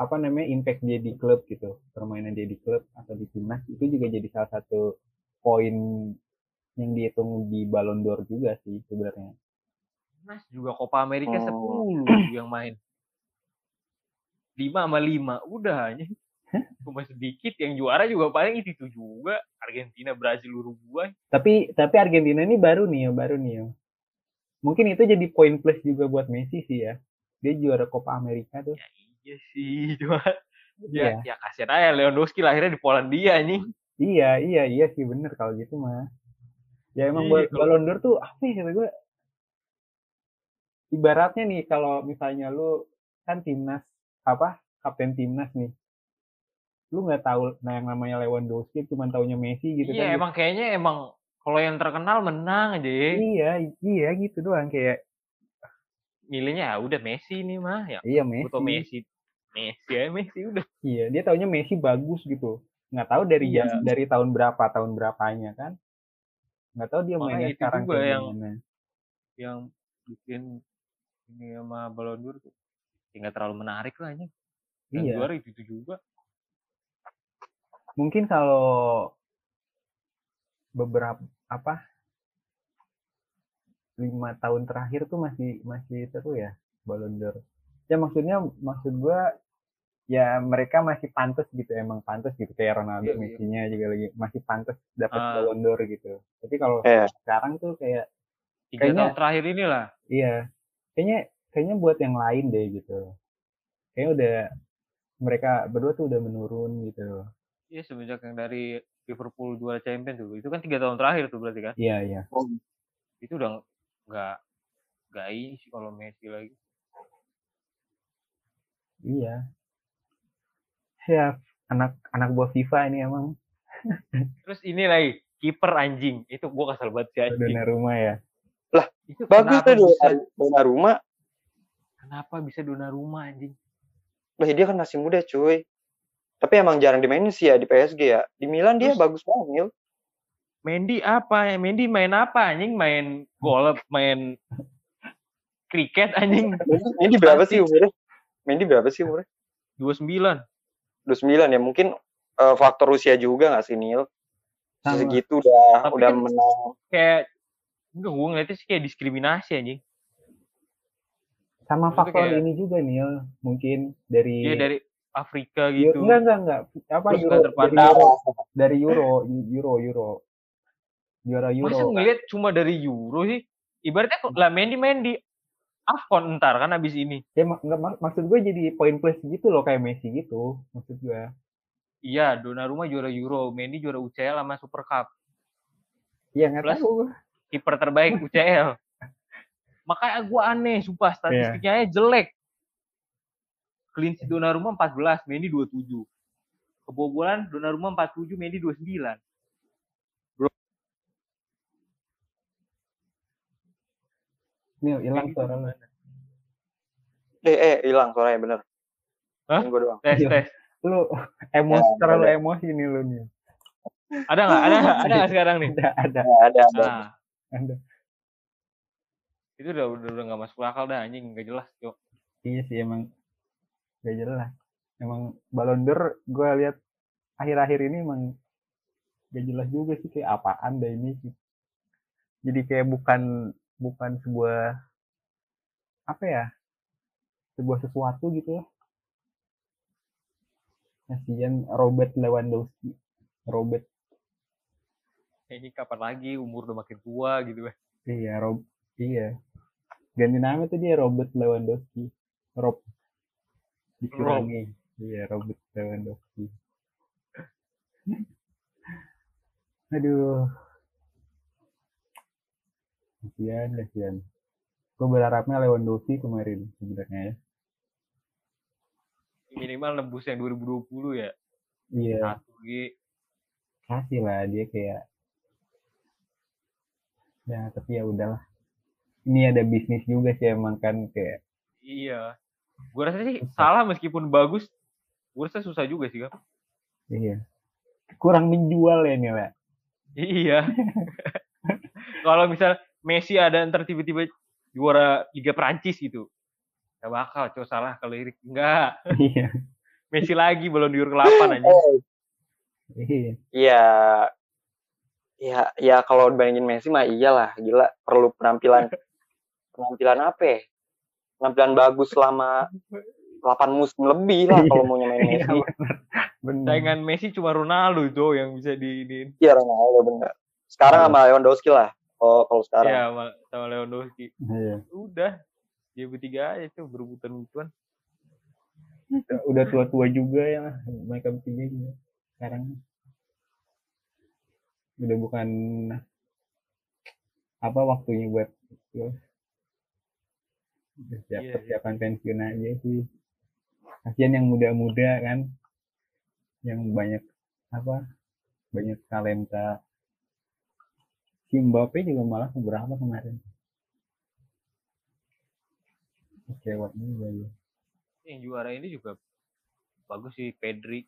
apa namanya impact dia di klub gitu permainan dia di klub atau di timnas itu juga jadi salah satu poin yang dihitung di Ballon d'Or juga sih sebenarnya Mas juga Copa America Oh. 10 (clears throat) yang main. 5 sama 5. Udah aja. cuma sedikit yang juara juga paling itu, itu juga Argentina Brazil Uruguay Tapi tapi Argentina ini baru nih ya, baru nih ya. Mungkin itu jadi poin plus juga buat Messi sih ya. Dia juara Copa America tuh. ya iya sih (laughs) cuma Iya. ya ya kasihan aja Lewandowski lahirnya di Polandia anjing Iya, iya, iya sih bener kalau gitu mah. Ya emang Iya, buat kalau- Ballon d'Or tuh apa ya kata gue? Ibaratnya nih kalau misalnya lu kan timnas apa kapten timnas nih, lu nggak tahu nah yang namanya Lewandowski cuma taunya Messi gitu iya kan? emang kayaknya emang kalau yang terkenal menang aja ya. Iya, iya gitu doang kayak milihnya ya udah Messi nih mah ya iya foto Messi. Messi Messi ya Messi udah Iya, dia taunya Messi bagus gitu. Nggak tahu dari Iya. jam- dari tahun berapa tahun berapanya kan? Nggak tahu dia mainnya itu sekarang juga kayak yang- gimana. yang bikin ini sama Ballon d'Or tuh ya nggak terlalu menarik lah anjing yang Iya. juara itu, itu juga mungkin kalau beberapa apa lima tahun terakhir tuh masih masih seru ya Ballon d'Or. Ya maksudnya maksud gua ya mereka masih pantas gitu emang pantas gitu kayak Ronaldo, Iya, iya. Messi-nya juga lagi masih pantas dapat Ah. Ballon d'Or gitu. Tapi kalau Iya. sekarang tuh kayak tiga Kayaknya- tahun terakhir inilah iya kayaknya kayaknya buat yang lain deh gitu. Kayaknya udah mereka berdua tuh udah menurun gitu. ya semenjak yang dari Liverpool juara champion tuh itu kan tiga tahun terakhir tuh berarti kan Iya iya. itu udah nggak nggak ini sih kalau Messi lagi Iya. Ya, anak anak buah FIFA ini emang terus ini lagi kiper anjing itu gua kesel banget sih anjing Donnarumma ya. itu Bagus tuh bisa Donnarumma. kenapa bisa Donnarumma anjing Lah dia kan masih muda cuy. Tapi emang jarang dimainin sih ya di PSG ya. Di Milan dia Terus- bagus banget, Mil. Mendy apa Mendy main apa anjing main golf main kriket anjing Mendy, Mendy berapa sih umurnya? Mendy berapa sih umurnya? 29 29 ya. Mungkin eh, faktor usia juga nggak sih, Nil? Sama. Segitu udah Tapi udah kan- menang. kayak enggak gue ngeliatnya sih kayak diskriminasi anjing Sama Maksudnya faktor kayak- ini juga Nil, mungkin dari dia dari Afrika Euro- gitu enggak enggak enggak apa Terus Euro dari terpandang. Euro dari Euro Euro Euro juara Euro masa ngeliat cuma dari Euro sih ibaratnya kok- lah Mendy main di Afcon ntar kan abis ini. Ya mak- enggak, mak- maksud gue jadi poin plus gitu loh kayak Messi gitu maksud gue. Iya Donnarumma juara Euro Mendy juara UCL sama Super Cup. Ya nggak tahu. kiper terbaik UCL (laughs) makanya gue aneh sumpah statistiknya aja jelek. Clean sheet Donnarumma 14 Mendy 27 kebobolan Donnarumma 47 Mendy 29 Nil hilang suara lu 29. Eh, eh, hilang suaranya bener. Hah? Gue doang. tes tes. Lu emosi Ya, terlalu ada. emosi nih lu nih. Ada nggak? Ada nggak? Ada nggak sekarang nih? Ada ada. Ya, ada, ada. nah. Ada. Itu udah udah udah nggak masuk akal dah anjing. Nggak jelas yuk iya sih emang gak jelas. Emang Ballon d'Or gue lihat akhir-akhir ini emang gak jelas juga sih kayak apaan dah ini sih. Jadi kayak bukan bukan sebuah apa ya sebuah sesuatu gitu ya. Kasihan Robert Lewandowski Robert. Ini kapan lagi? Umur udah makin tua gitu ya iya Rob iya. Ganti nama tuh dia Robert Lewandowski. Rob. Dikurangi iya Robert Lewandowski. (laughs) Aduh kasihan kasihan. Gue berharapnya Lewandowski kemarin sebenarnya ya. Minimal nembus yang 2020 ya. Iya. Satu G kasih lah dia kayak ya tapi ya udahlah. Ini ada bisnis juga sih emang kan kayak iya. Gue rasa sih salah meskipun bagus gue rasa susah juga sih kan iya. Kurang menjual ya nih lah iya. (laughs) Kalau misal Messi ada ntar tiba-tiba juara Liga Prancis gitu gak bakal cowok salah kalau lirik enggak iya Messi lagi belum diur ke-8 aja iya Iya. Ya, ya kalau dibandingin Messi mah iyalah, gila perlu penampilan penampilan apa ya? Penampilan bagus selama 8 musim lebih lah kalau mau nyamain Iya, Messi. bener. Saingan Messi cuma Ronaldo Jo yang bisa di. Iya Ronaldo bener. Sekarang sama Lewandowski lah. Kalau kalau sekarang. Iya, sama, sama Lewandowski. Iya. Udah. Dia bertiga aja tuh berebutan-rebutan. Udah tua-tua juga ya mereka bertiga juga. Sekarang udah bukan apa waktunya buat ya. Udah siap Iya, iya. persiapan pensiun aja sih. Kasihan yang muda-muda kan, yang banyak apa banyak talenta. Si Mbappe juga malah berapa kemarin? Kecewa juga ya. Yang juara ini juga bagus sih Pedri.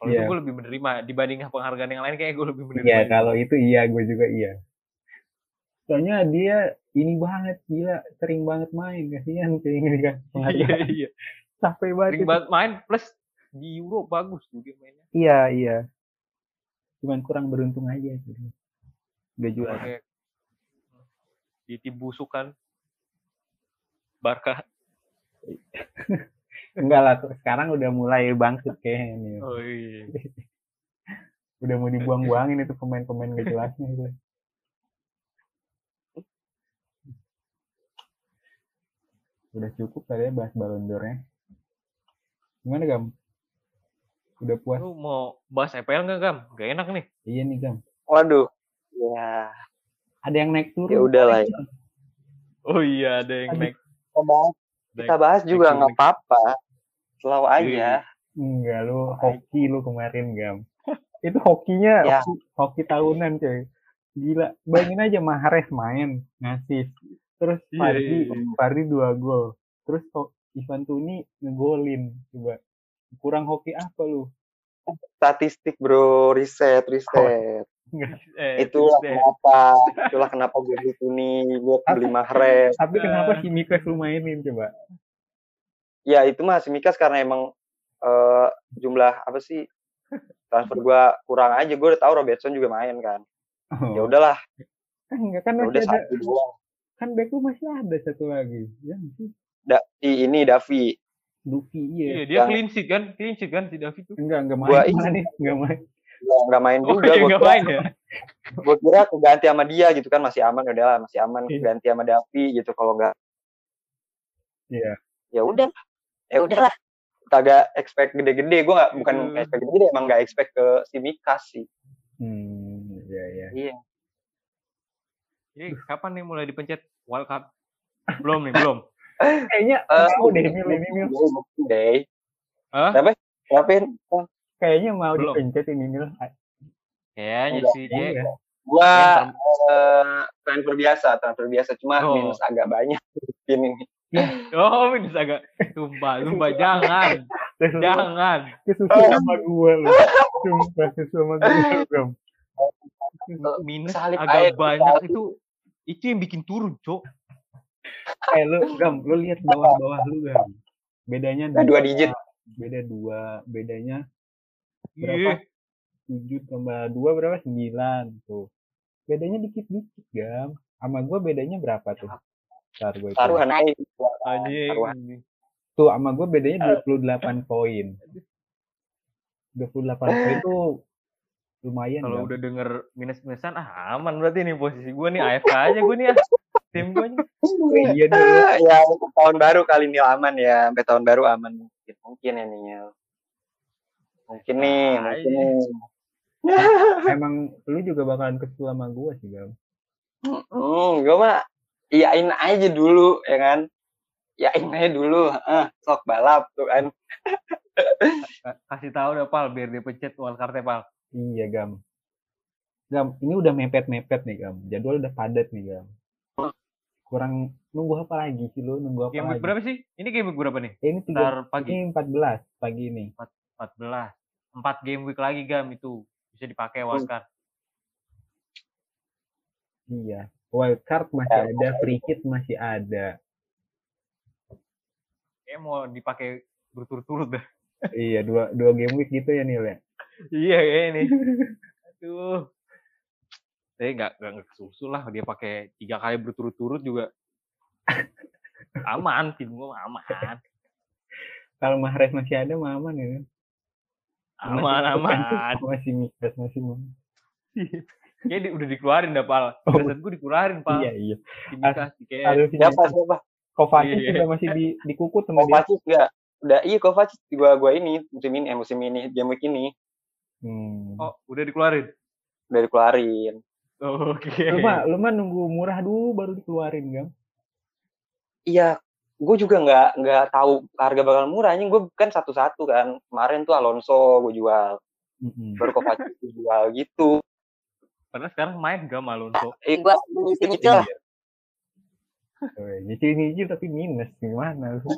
Kalau itu gue lebih menerima dibanding penghargaan yang lain kayak gue lebih menerima. Iya, itu. kalau itu iya, gue juga iya. Soalnya dia ini banget, gila, sering banget main, kasihan kayak ini kan. (laughs) iya iya. Capek banget. Sering banget main plus di Euro bagus juga mainnya. Iya, iya. Cuman kurang beruntung aja gitu. Udah juara. Di tim busukan Barca. (laughs) Enggak lah, sekarang udah mulai bangkit kayaknya nih. Oh iya. (laughs) Udah mau dibuang-buangin itu pemain-pemain gak jelasnya itu. Udah cukup kali ya bahas Ballon d'Or-nya. Gimana, Gam? Udah puas? Lu mau bahas EPL nggak Gam? Gak enak nih. Iya nih, Gam. Waduh. Ya. Ada yang naik turun. Ya udah lah. Ya. Oh iya ada yang Aduh. naik. Kita bahas, kita bahas juga nggak apa-apa. Selalu Iya, aja. Enggak, lu hoki lu kemarin, Gam. Itu hokinya Ya. hoki, hoki tahunan, coy. Gila. Bayangin aja Mahrez main, ngasih. Terus Iya, Fardi, iya, iya. Fardi dua gol. Terus Ivan Tuni ngegolin. Coba. Kurang hoki apa lu? Statistik bro, riset, riset. (laughs) Eh, Itulah kenapa, itulah kenapa gue beli ini, gue beli Mahrez. Tapi kenapa Ah. si Mikas lu mainin coba? Ya itu mah Simikas karena emang eh, jumlah apa sih transfer gue kurang aja. Gue udah tahu Robertson juga main kan. Ya Oh, udahlah, kan enggak kan ya masih udah ada satu doang. kan back lu masih ada satu lagi. Ya sih. Da, si ini Davi. Duki Iya, iya. dia Yang- clean sheet kan? Clean sheet kan si David tuh. Enggak, enggak Gua main ini- malah nih, enggak main. Nggak nggak main Oh, juga. dia Gue nggak kira, main ya? gua kira keganti sama dia gitu kan masih aman udah lah masih aman Iya. ganti sama Davi gitu kalau nggak Iya. ya udah ya udahlah kagak expect gede-gede gue nggak bukan Hmm. expect gede-gede emang nggak expect ke Simikas sih Hmm, iya iya. iya Jadi kapan nih mulai dipencet World Cup? Belum nih, belum. Kayaknya Eh, mau deh Mil ini Mil. Day. Hah? Kayaknya mau Belum. dipencet ini Mil. Kayaknya sih dia. Gua eh, transfer biasa, transfer biasa cuma Oh. minus agak banyak ini. Oh, minus agak. Sumpah, sumpah, jangan. Jangan. kesusu sama gua lu. Sumpah kesusu sama gua (laughs) Gam. Minus Salib agak air, banyak salib. itu. Itu yang bikin turun, Cok. Eh lu Gam, lu lihat bawah-bawah lu Gam. Bedanya Nah, dua digit. Beda dua, bedanya. Berapa? 7 tambah 2 berapa? 9 tuh. Bedanya dikit-dikit, Gam. Sama gua bedanya berapa tuh? Ntar gua. Taruhan aja. Anjing. Tuh sama gue bedanya 28 poin. 28 poin itu lumayan Kalau udah denger minus-minusan, ah aman berarti nih posisi gue nih AFK aja gue nih ya. Tim gue nih. Iya dulu. ya tahun baru kali ini aman ya sampai tahun baru aman mungkin mungkin ya nih. Mungkin nih Ah, mungkin iya. nih (laughs) Emang lu juga bakalan kesel sama gue sih, Gam. hmm, gue mah iyain aja dulu ya kan iyain aja dulu ah sok balap tuh kan (laughs) Ka- Kasih tahu deh, Pal, biar dia pencet wildcard-nya, Pal. Iya, Gam. Gam, ini udah mepet-mepet nih, Gam. Jadwal udah padat nih, Gam. Kurang nunggu apa lagi sih lu? Nunggu apa Game lagi? berapa sih? Ini game berapa nih? Eh, ini tiga, pagi. ini 14 pagi ini. 14. 4 game week lagi, Gam, itu. Bisa dipakai wildcard. Iya. Wild card masih Ya, ada, free hit masih ada. Kayaknya mau dipakai berturut-turut dah. iya, dua dua game week gitu ya, Nil ya. iya, kayaknya nih. (laughs) Aduh. Tapi nggak nggak nggak kesusul lah dia pakai tiga kali berturut-turut juga (laughs) aman tim gue aman kalau Mahrez masih ada mah aman ya Masih- Aman-aman. masih mikas masih aman. (laughs) Kayaknya di- udah dikeluarin dah, Pal. Oh. Gue dikeluarin, Pal. iya iya Dikasih kayak Aduh, Siapa siapa? Kovacic Iya. juga masih di dikukut sama dia Kovacic enggak? Udah iya Kovacic gua gua ini musim ini eh, musim ini game week ini hmm. Oh, udah dikeluarin. udah dikeluarin. Oke. lu mah lu mah nunggu murah dulu baru dikeluarin kan Iya, gue juga nggak nggak tahu harga bakal murah. Anjing gue kan satu-satu kan. Kemarin tuh Alonso gue jual, Mm-mm. baru Kovacic gue jual gitu. Padahal sekarang main gak sama Alonso. Eh, gue nyicil lah. Tuh, nyicil-nyicil tapi minus gimana lu? (laughs)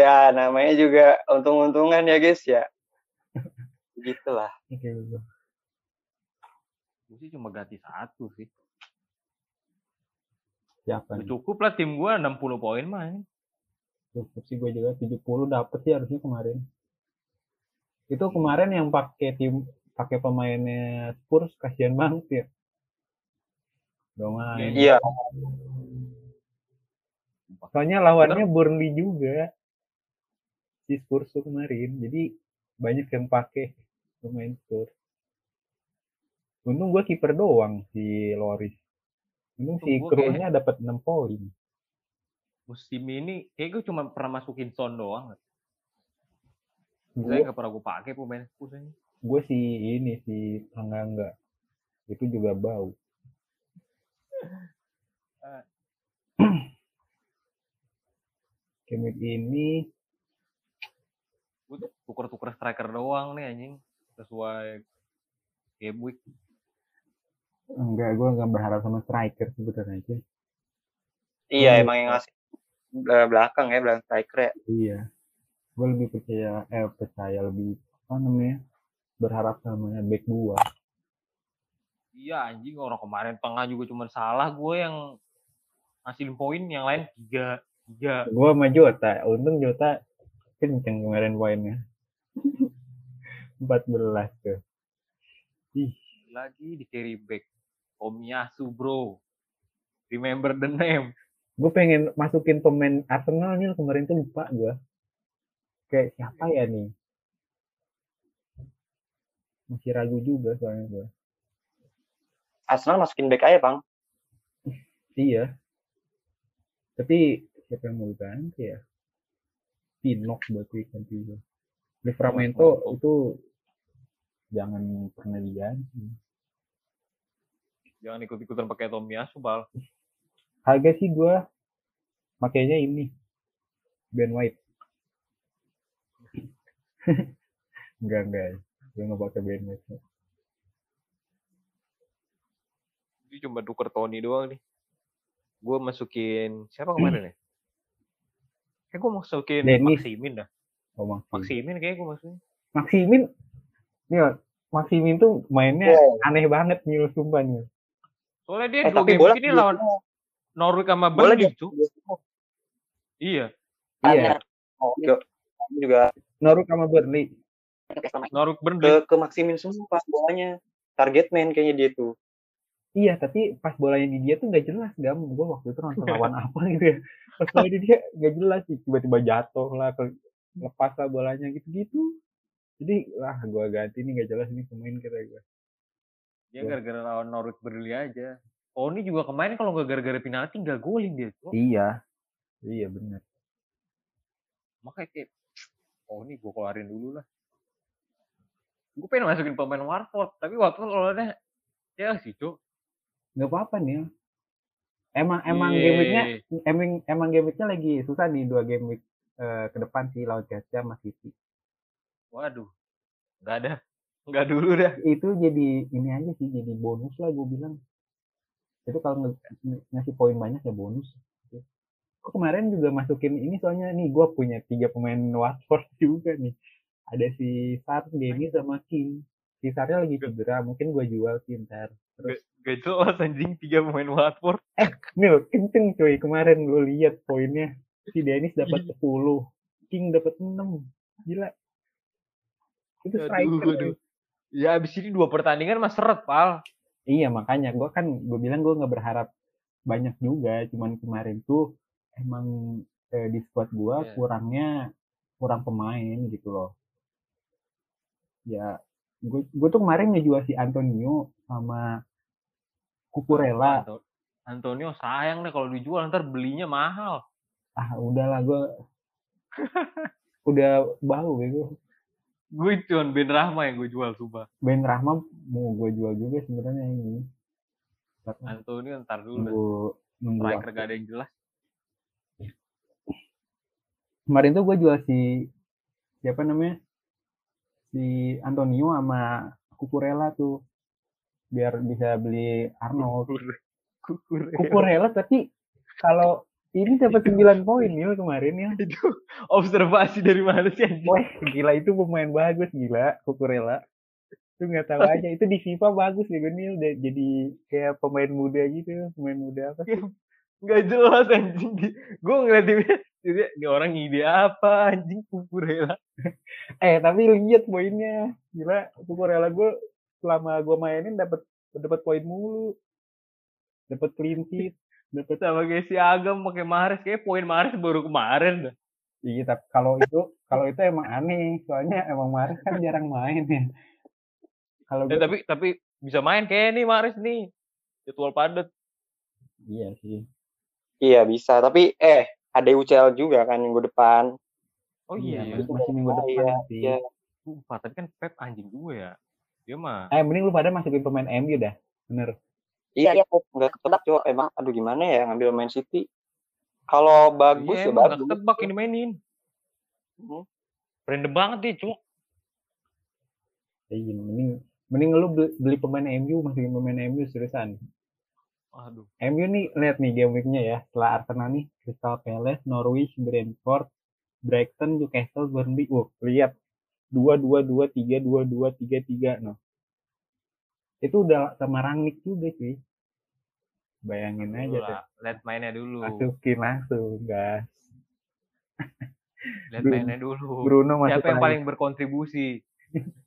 ya namanya juga untung-untungan ya guys ya. Gitulah. Oke, gitu. Gue sih cuma ganti satu sih. Siapa Udah nih? Cukup lah tim gue 60 poin mah. ini. Cukup sih gue juga 70 dapet sih harusnya kemarin. Itu kemarin yang pakai tim pakai pemainnya Spurs kasihan banget ya. Gak main. Iya. Soalnya lawannya Burnley juga. Si Spurs tuh kemarin. Jadi banyak yang pakai pemain Spurs. Untung gue kiper doang si Loris. Untung si krunya dapat 6 poin. Musim ini kayak gue cuma pernah masukin Son doang. Gue nggak pernah gue pakai pemain Spurs ini. gue si ini si enggak enggak itu juga bau week ini Gue tuker-tuker striker doang nih anjing. Sesuai game week. Enggak gue enggak berharap sama striker sebetulnya aja Iya Hmm. emang yang ngasih belakang ya belakang striker ya. iya. Gue lebih percaya eh percaya lebih apa namanya berharap sama back gua Iya anjing orang kemarin tengah juga cuma salah gue yang ngasilin poin yang lain tiga tiga. Gue sama Jota untung Jota kenceng kemarin poinnya. (laughs) 14 tuh. Ih. Lagi di carry back Tomiyasu bro. Remember the name. Gue pengen masukin pemain Arsenal nih kemarin tuh lupa gue kayak siapa ya nih? Masih ragu juga soalnya gue Arsenal masukin back aja bang. iya. Tapi siapa yang mau ganti ya? Pinok buat ganti gue Livramento Mantap. itu jangan pernah diganti jangan ikut-ikutan pakai Tomiyasu bal harga sih gue makainya ini Ben White (laughs) enggak enggak gue nggak pakai Ben White Ini cuma tuker Tony doang nih. Gue masukin siapa kemarin ya? Kayak gue masukin Dennis. Maximin dah. oh Maxim. Maximin kayak gue masukin. Maximin nih Maximin tuh mainnya Wow. aneh banget nih sumpah nih Soalnya dia Eh, dua game bola ini lawan Norwich sama bola Burnley tuh. Iya, iya Oh, juga juga Norwich sama Burnley Norwich ke Burnley. ke Maximin semua pas bolanya. Target man kayaknya dia tuh. iya tapi pas bolanya di dia tuh nggak jelas gam gue waktu itu nonton (laughs) lawan apa gitu ya pas bola di dia nggak jelas sih tiba-tiba jatuh lah ke lepas lah bolanya gitu-gitu jadi wah gue ganti nih nggak jelas ini pemain kira gue Dia gara-gara lawan Norwich Burnley aja. Tony juga kemarin kalau nggak gara-gara penalti nggak golin dia. Cok. iya iya benar Makanya kayak oh ini gue keluarin dulu lah. Gue pengen masukin pemain Watford, tapi Watford lawannya ya sih cok. nggak apa-apa nih emang emang Iya. game weeknya emang emang game weeknya lagi susah nih dua game week eh, ke depan sih lawan Chelsea sama City Waduh, nggak ada, nggak dulu dah. itu jadi ini aja sih jadi bonus lah gue bilang. Itu kalau nge- ngasih poin banyak ya bonus. Kok kemarin juga masukin ini soalnya nih gue punya tiga pemain Watford (laughs) juga nih. Ada si Sar, Denny sama King. Si Sarnya lagi cedera mungkin gue jual sih ntar terus Gak jelas anjing tiga pemain Watford. nih kenceng cuy kemarin gue lihat poinnya. Si Dennis dapat 10 King dapat 6 gila. Itu Aduh, striker cuy. aduh. Ya abis ini dua pertandingan mas seret pal. Iya makanya gue kan gue bilang gue nggak berharap banyak juga cuman kemarin tuh emang eh, di squad gua Iya. kurangnya kurang pemain gitu loh. Ya, gue gue tuh kemarin ngejual si Antonio sama Kukurela. Anto- Antonio sayang deh kalau dijual ntar belinya mahal. Ah, udahlah gue (laughs) udah bau bego. Gue cuman Ben Rahma yang gue jual sumpah. Ben Rahma mau gue jual juga sebenarnya ini. Tapi Antonio ntar dulu nunggu nunggu Striker gak ada yang jelas. Kemarin tuh gue jual si siapa namanya? Si Antonio sama Kukurela tuh biar bisa beli Arnold. Kukur. Kukurela tapi kalau ini dapat 9 poin nih kemarin ya. Itu observasi dari mana sih? Wah, gila itu pemain bagus gila Kukurela. Itu nggak tahu aja itu di FIFA bagus ya udah jadi kayak pemain muda gitu, pemain muda apa sih? Gak jelas anjing. Gue ngeliat dia, dia, dia orang ide apa anjing Kukurela. Eh, tapi lihat poinnya. Gila, Kukurela gue selama gue mainin dapat dapat poin mulu. Dapat clean sheet, dapat Sama si Agam pakai Mahrez. Kayak poin Mahrez baru kemarin dah. Iya, tapi kalau itu kalau itu emang aneh, soalnya emang Mahrez kan jarang main ya. Kalau gue tapi tapi bisa main kayak nih Mahrez nih. Jadwal padat. iya sih. Iya bisa, tapi eh ada UCL juga kan minggu depan. Oh Iya, iya. masih- minggu Oh, depan iya, sih. iya. Lupa, tadi kan Pep anjing gue ya. Dia mah. Eh, mending lu pada masukin pemain MU dah. Bener. Iya, iya, nggak ketebak cok. Emang, aduh gimana ya ngambil main City. Kalau bagus Iya, ya bagus. ketebak ini mainin. Hmm. Random banget dia, cuma. Iya, mending mending lu beli, beli pemain MU, masukin pemain MU seriusan. Aduh. MU nih lihat nih game week-nya ya. Setelah Arsenal nih, Crystal Palace, Norwich, Brentford, Brighton, Newcastle, Burnley. Wah, lihat. Dua, dua, dua, tiga, dua, dua, tiga, tiga. No. Itu udah sama Rangnick juga sih. Bayangin aja Dulu tuh. lah. Lihat mainnya dulu. Masukin langsung, gas. Bruno- mainnya dulu. Bruno masuk Siapa yang lagi. paling berkontribusi? (laughs)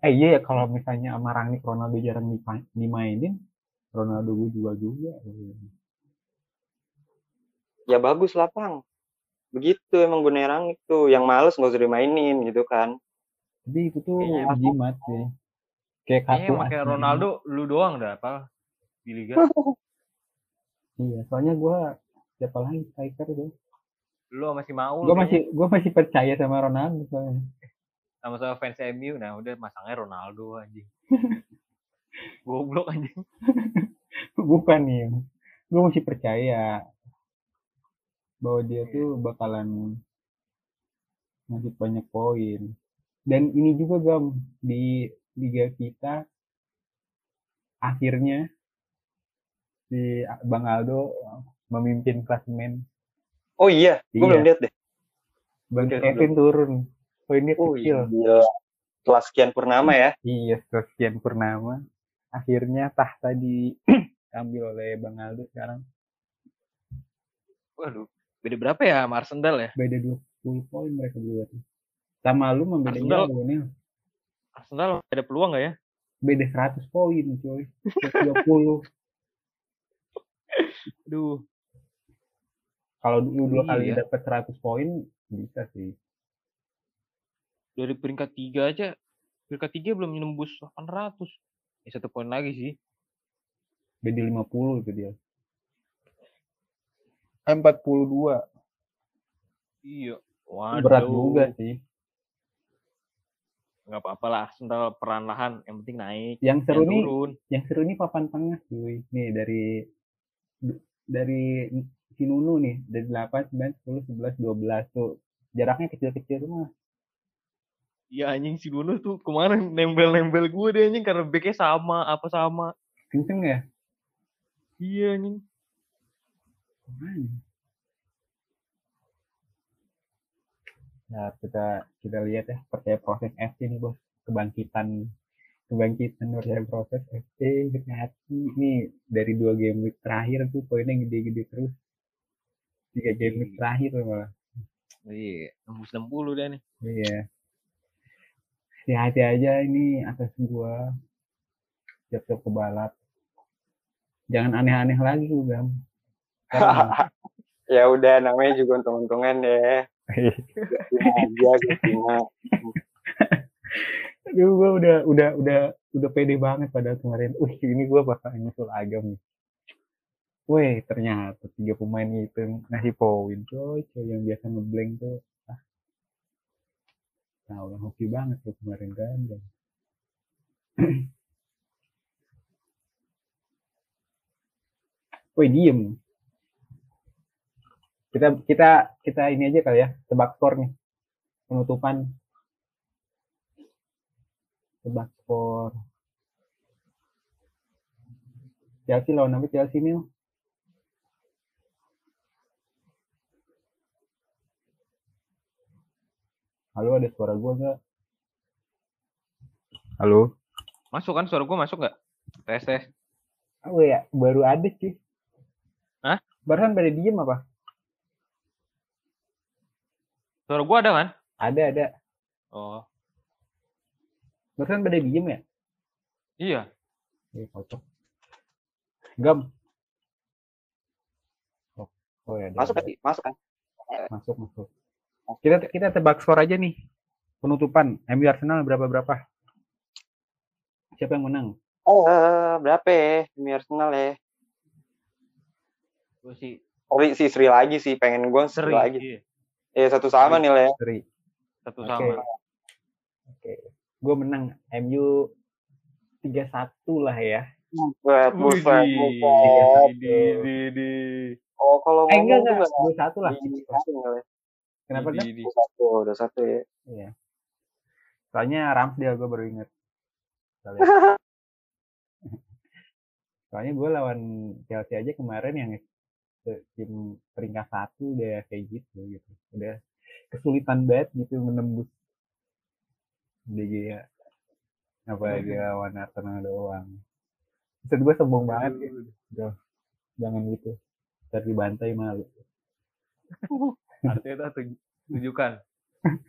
Eh iya ya, kalau misalnya sama Rangnick Ronaldo jarang dimainin, Ronaldo gue jual juga. Ya bagus lah, Pang. Begitu emang gue nerang itu. Yang males nggak usah dimainin gitu kan. Tapi itu tuh jimat sih. Kayak Kayaknya kartu pakai asli. Ronaldo lu doang dah apa di liga. (laughs) Iya, soalnya gue siapa lagi striker tuh. Lu sama si Maul. Gue kayaknya. masih gue masih percaya sama Ronaldo soalnya. (laughs) sama-sama fans MU. Nah, udah masangnya Ronaldo anjing. (laughs) Goblok anjing. Bukan nih. Gue masih percaya bahwa dia tuh bakalan ngasih banyak poin. Dan ini juga gam di liga kita akhirnya si Bang Aldo memimpin klasemen. Oh iya, gue Iya. belum lihat deh. Bang Udah, Kevin turun. Poinnya Oh kecil. iya. Kelas sekian purnama ya. Iya, sekian purnama. Akhirnya tahta (clears throat) diambil oleh Bang Aldo sekarang. Waduh. Beda berapa ya sama Arsenal ya? Beda 20 poin mereka berdua tuh. Sama lu mah beda Arsenal- ada peluang gak ya? Beda 100 poin coy. 20. Aduh. Kalau lu dua kali Iya. dapat 100 poin bisa sih. Dari peringkat 3 aja. Peringkat 3 belum nembus 800. Ya satu poin lagi sih. Beda 50 itu dia. Eh, 42. Iya. Waduh. Berat juga sih. Nggak apa-apa lah. Arsenal perlahan. Yang penting naik. Yang seru Jangan nih, turun. yang seru nih papan tengah cuy. Nih dari dari si Nunu nih, dari 8, 9, 10, 11, 12 tuh. Jaraknya kecil-kecil mah. Iya anjing si Bruno tuh kemarin nembel-nembel gue deh anjing karena backnya sama, apa sama. Kenceng ya? Iya anjing. Nah, kita kita lihat ya percaya proses FC nih bos. Kebangkitan kebangkitan percaya proses FC hati nih dari dua game week terakhir tuh poinnya gede-gede terus. Tiga game week terakhir tuh malah. Iya, nembus 60 deh nih. iya. Hati-hati aja ini atas gua. Siap-siap kebalap jangan aneh-aneh lagi Sekarang (laughs) ya udah namanya juga untung-untungan deh. Aja Cina. Aduh, gue udah udah udah udah pede banget pada kemarin. Wih, ini gue bakal nyusul agam nih. Wih, ternyata tiga pemain itu ngasih poin, coy. Coy yang biasa ngeblank tuh. Ah. Nah, orang hoki banget tuh kemarin kan. Woi, diem. Kita kita kita ini aja kali ya, tebak skor nih. Penutupan. Tebak skor. Chelsea lawan apa Chelsea nih? Halo, ada suara gua nggak? Halo? Masuk kan suara gue masuk nggak? Tes tes. Oh ya, baru ada sih. Hah? Barusan pada diem apa? Suara gue ada kan? Ada, ada. Oh Barusan pada diem ya? iya. Iya, kocok. Gam. Oh, oh ya. ada, Masuk ada. kan? Masuk kan? Masuk, masuk. Kita kita tebak skor aja nih. Penutupan. MU Arsenal berapa berapa? Siapa yang menang? Eh, berapa ya? Ini Arsenal ya. Gue sih Seri, si Sri lagi sih, pengen gue Sri seri. lagi. Iya. Ya satu sama nih lah ya. Seri. Satu Oke. sama. Oke. Gue menang MU 3-1 lah ya. Buset, buset, buset. widih, widih. Oh, kalau Eh ngomong enggak enggak, nggak 2-1 lah. Iya, Kenapa widih. Udah satu, udah satu ya. Iya. Soalnya Ramsdale gue baru inget. Soalnya (laughs) gue lawan Chelsea aja kemarin yang tim peringkat satu udah kayak gitu gitu. Udah kesulitan banget gitu menembus DG ya. Apalagi lawan Arsenal doang. Bisa gue sombong banget gitu. Duh, Jangan gitu. Ntar dibantai malu. (laughs) Artinya tuh tunjukkan. (laughs)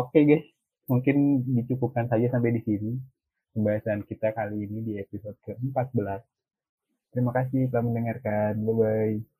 Oke guys, mungkin dicukupkan saja sampai di sini pembahasan kita kali ini di episode ke-14. Terima kasih telah mendengarkan. Bye-bye.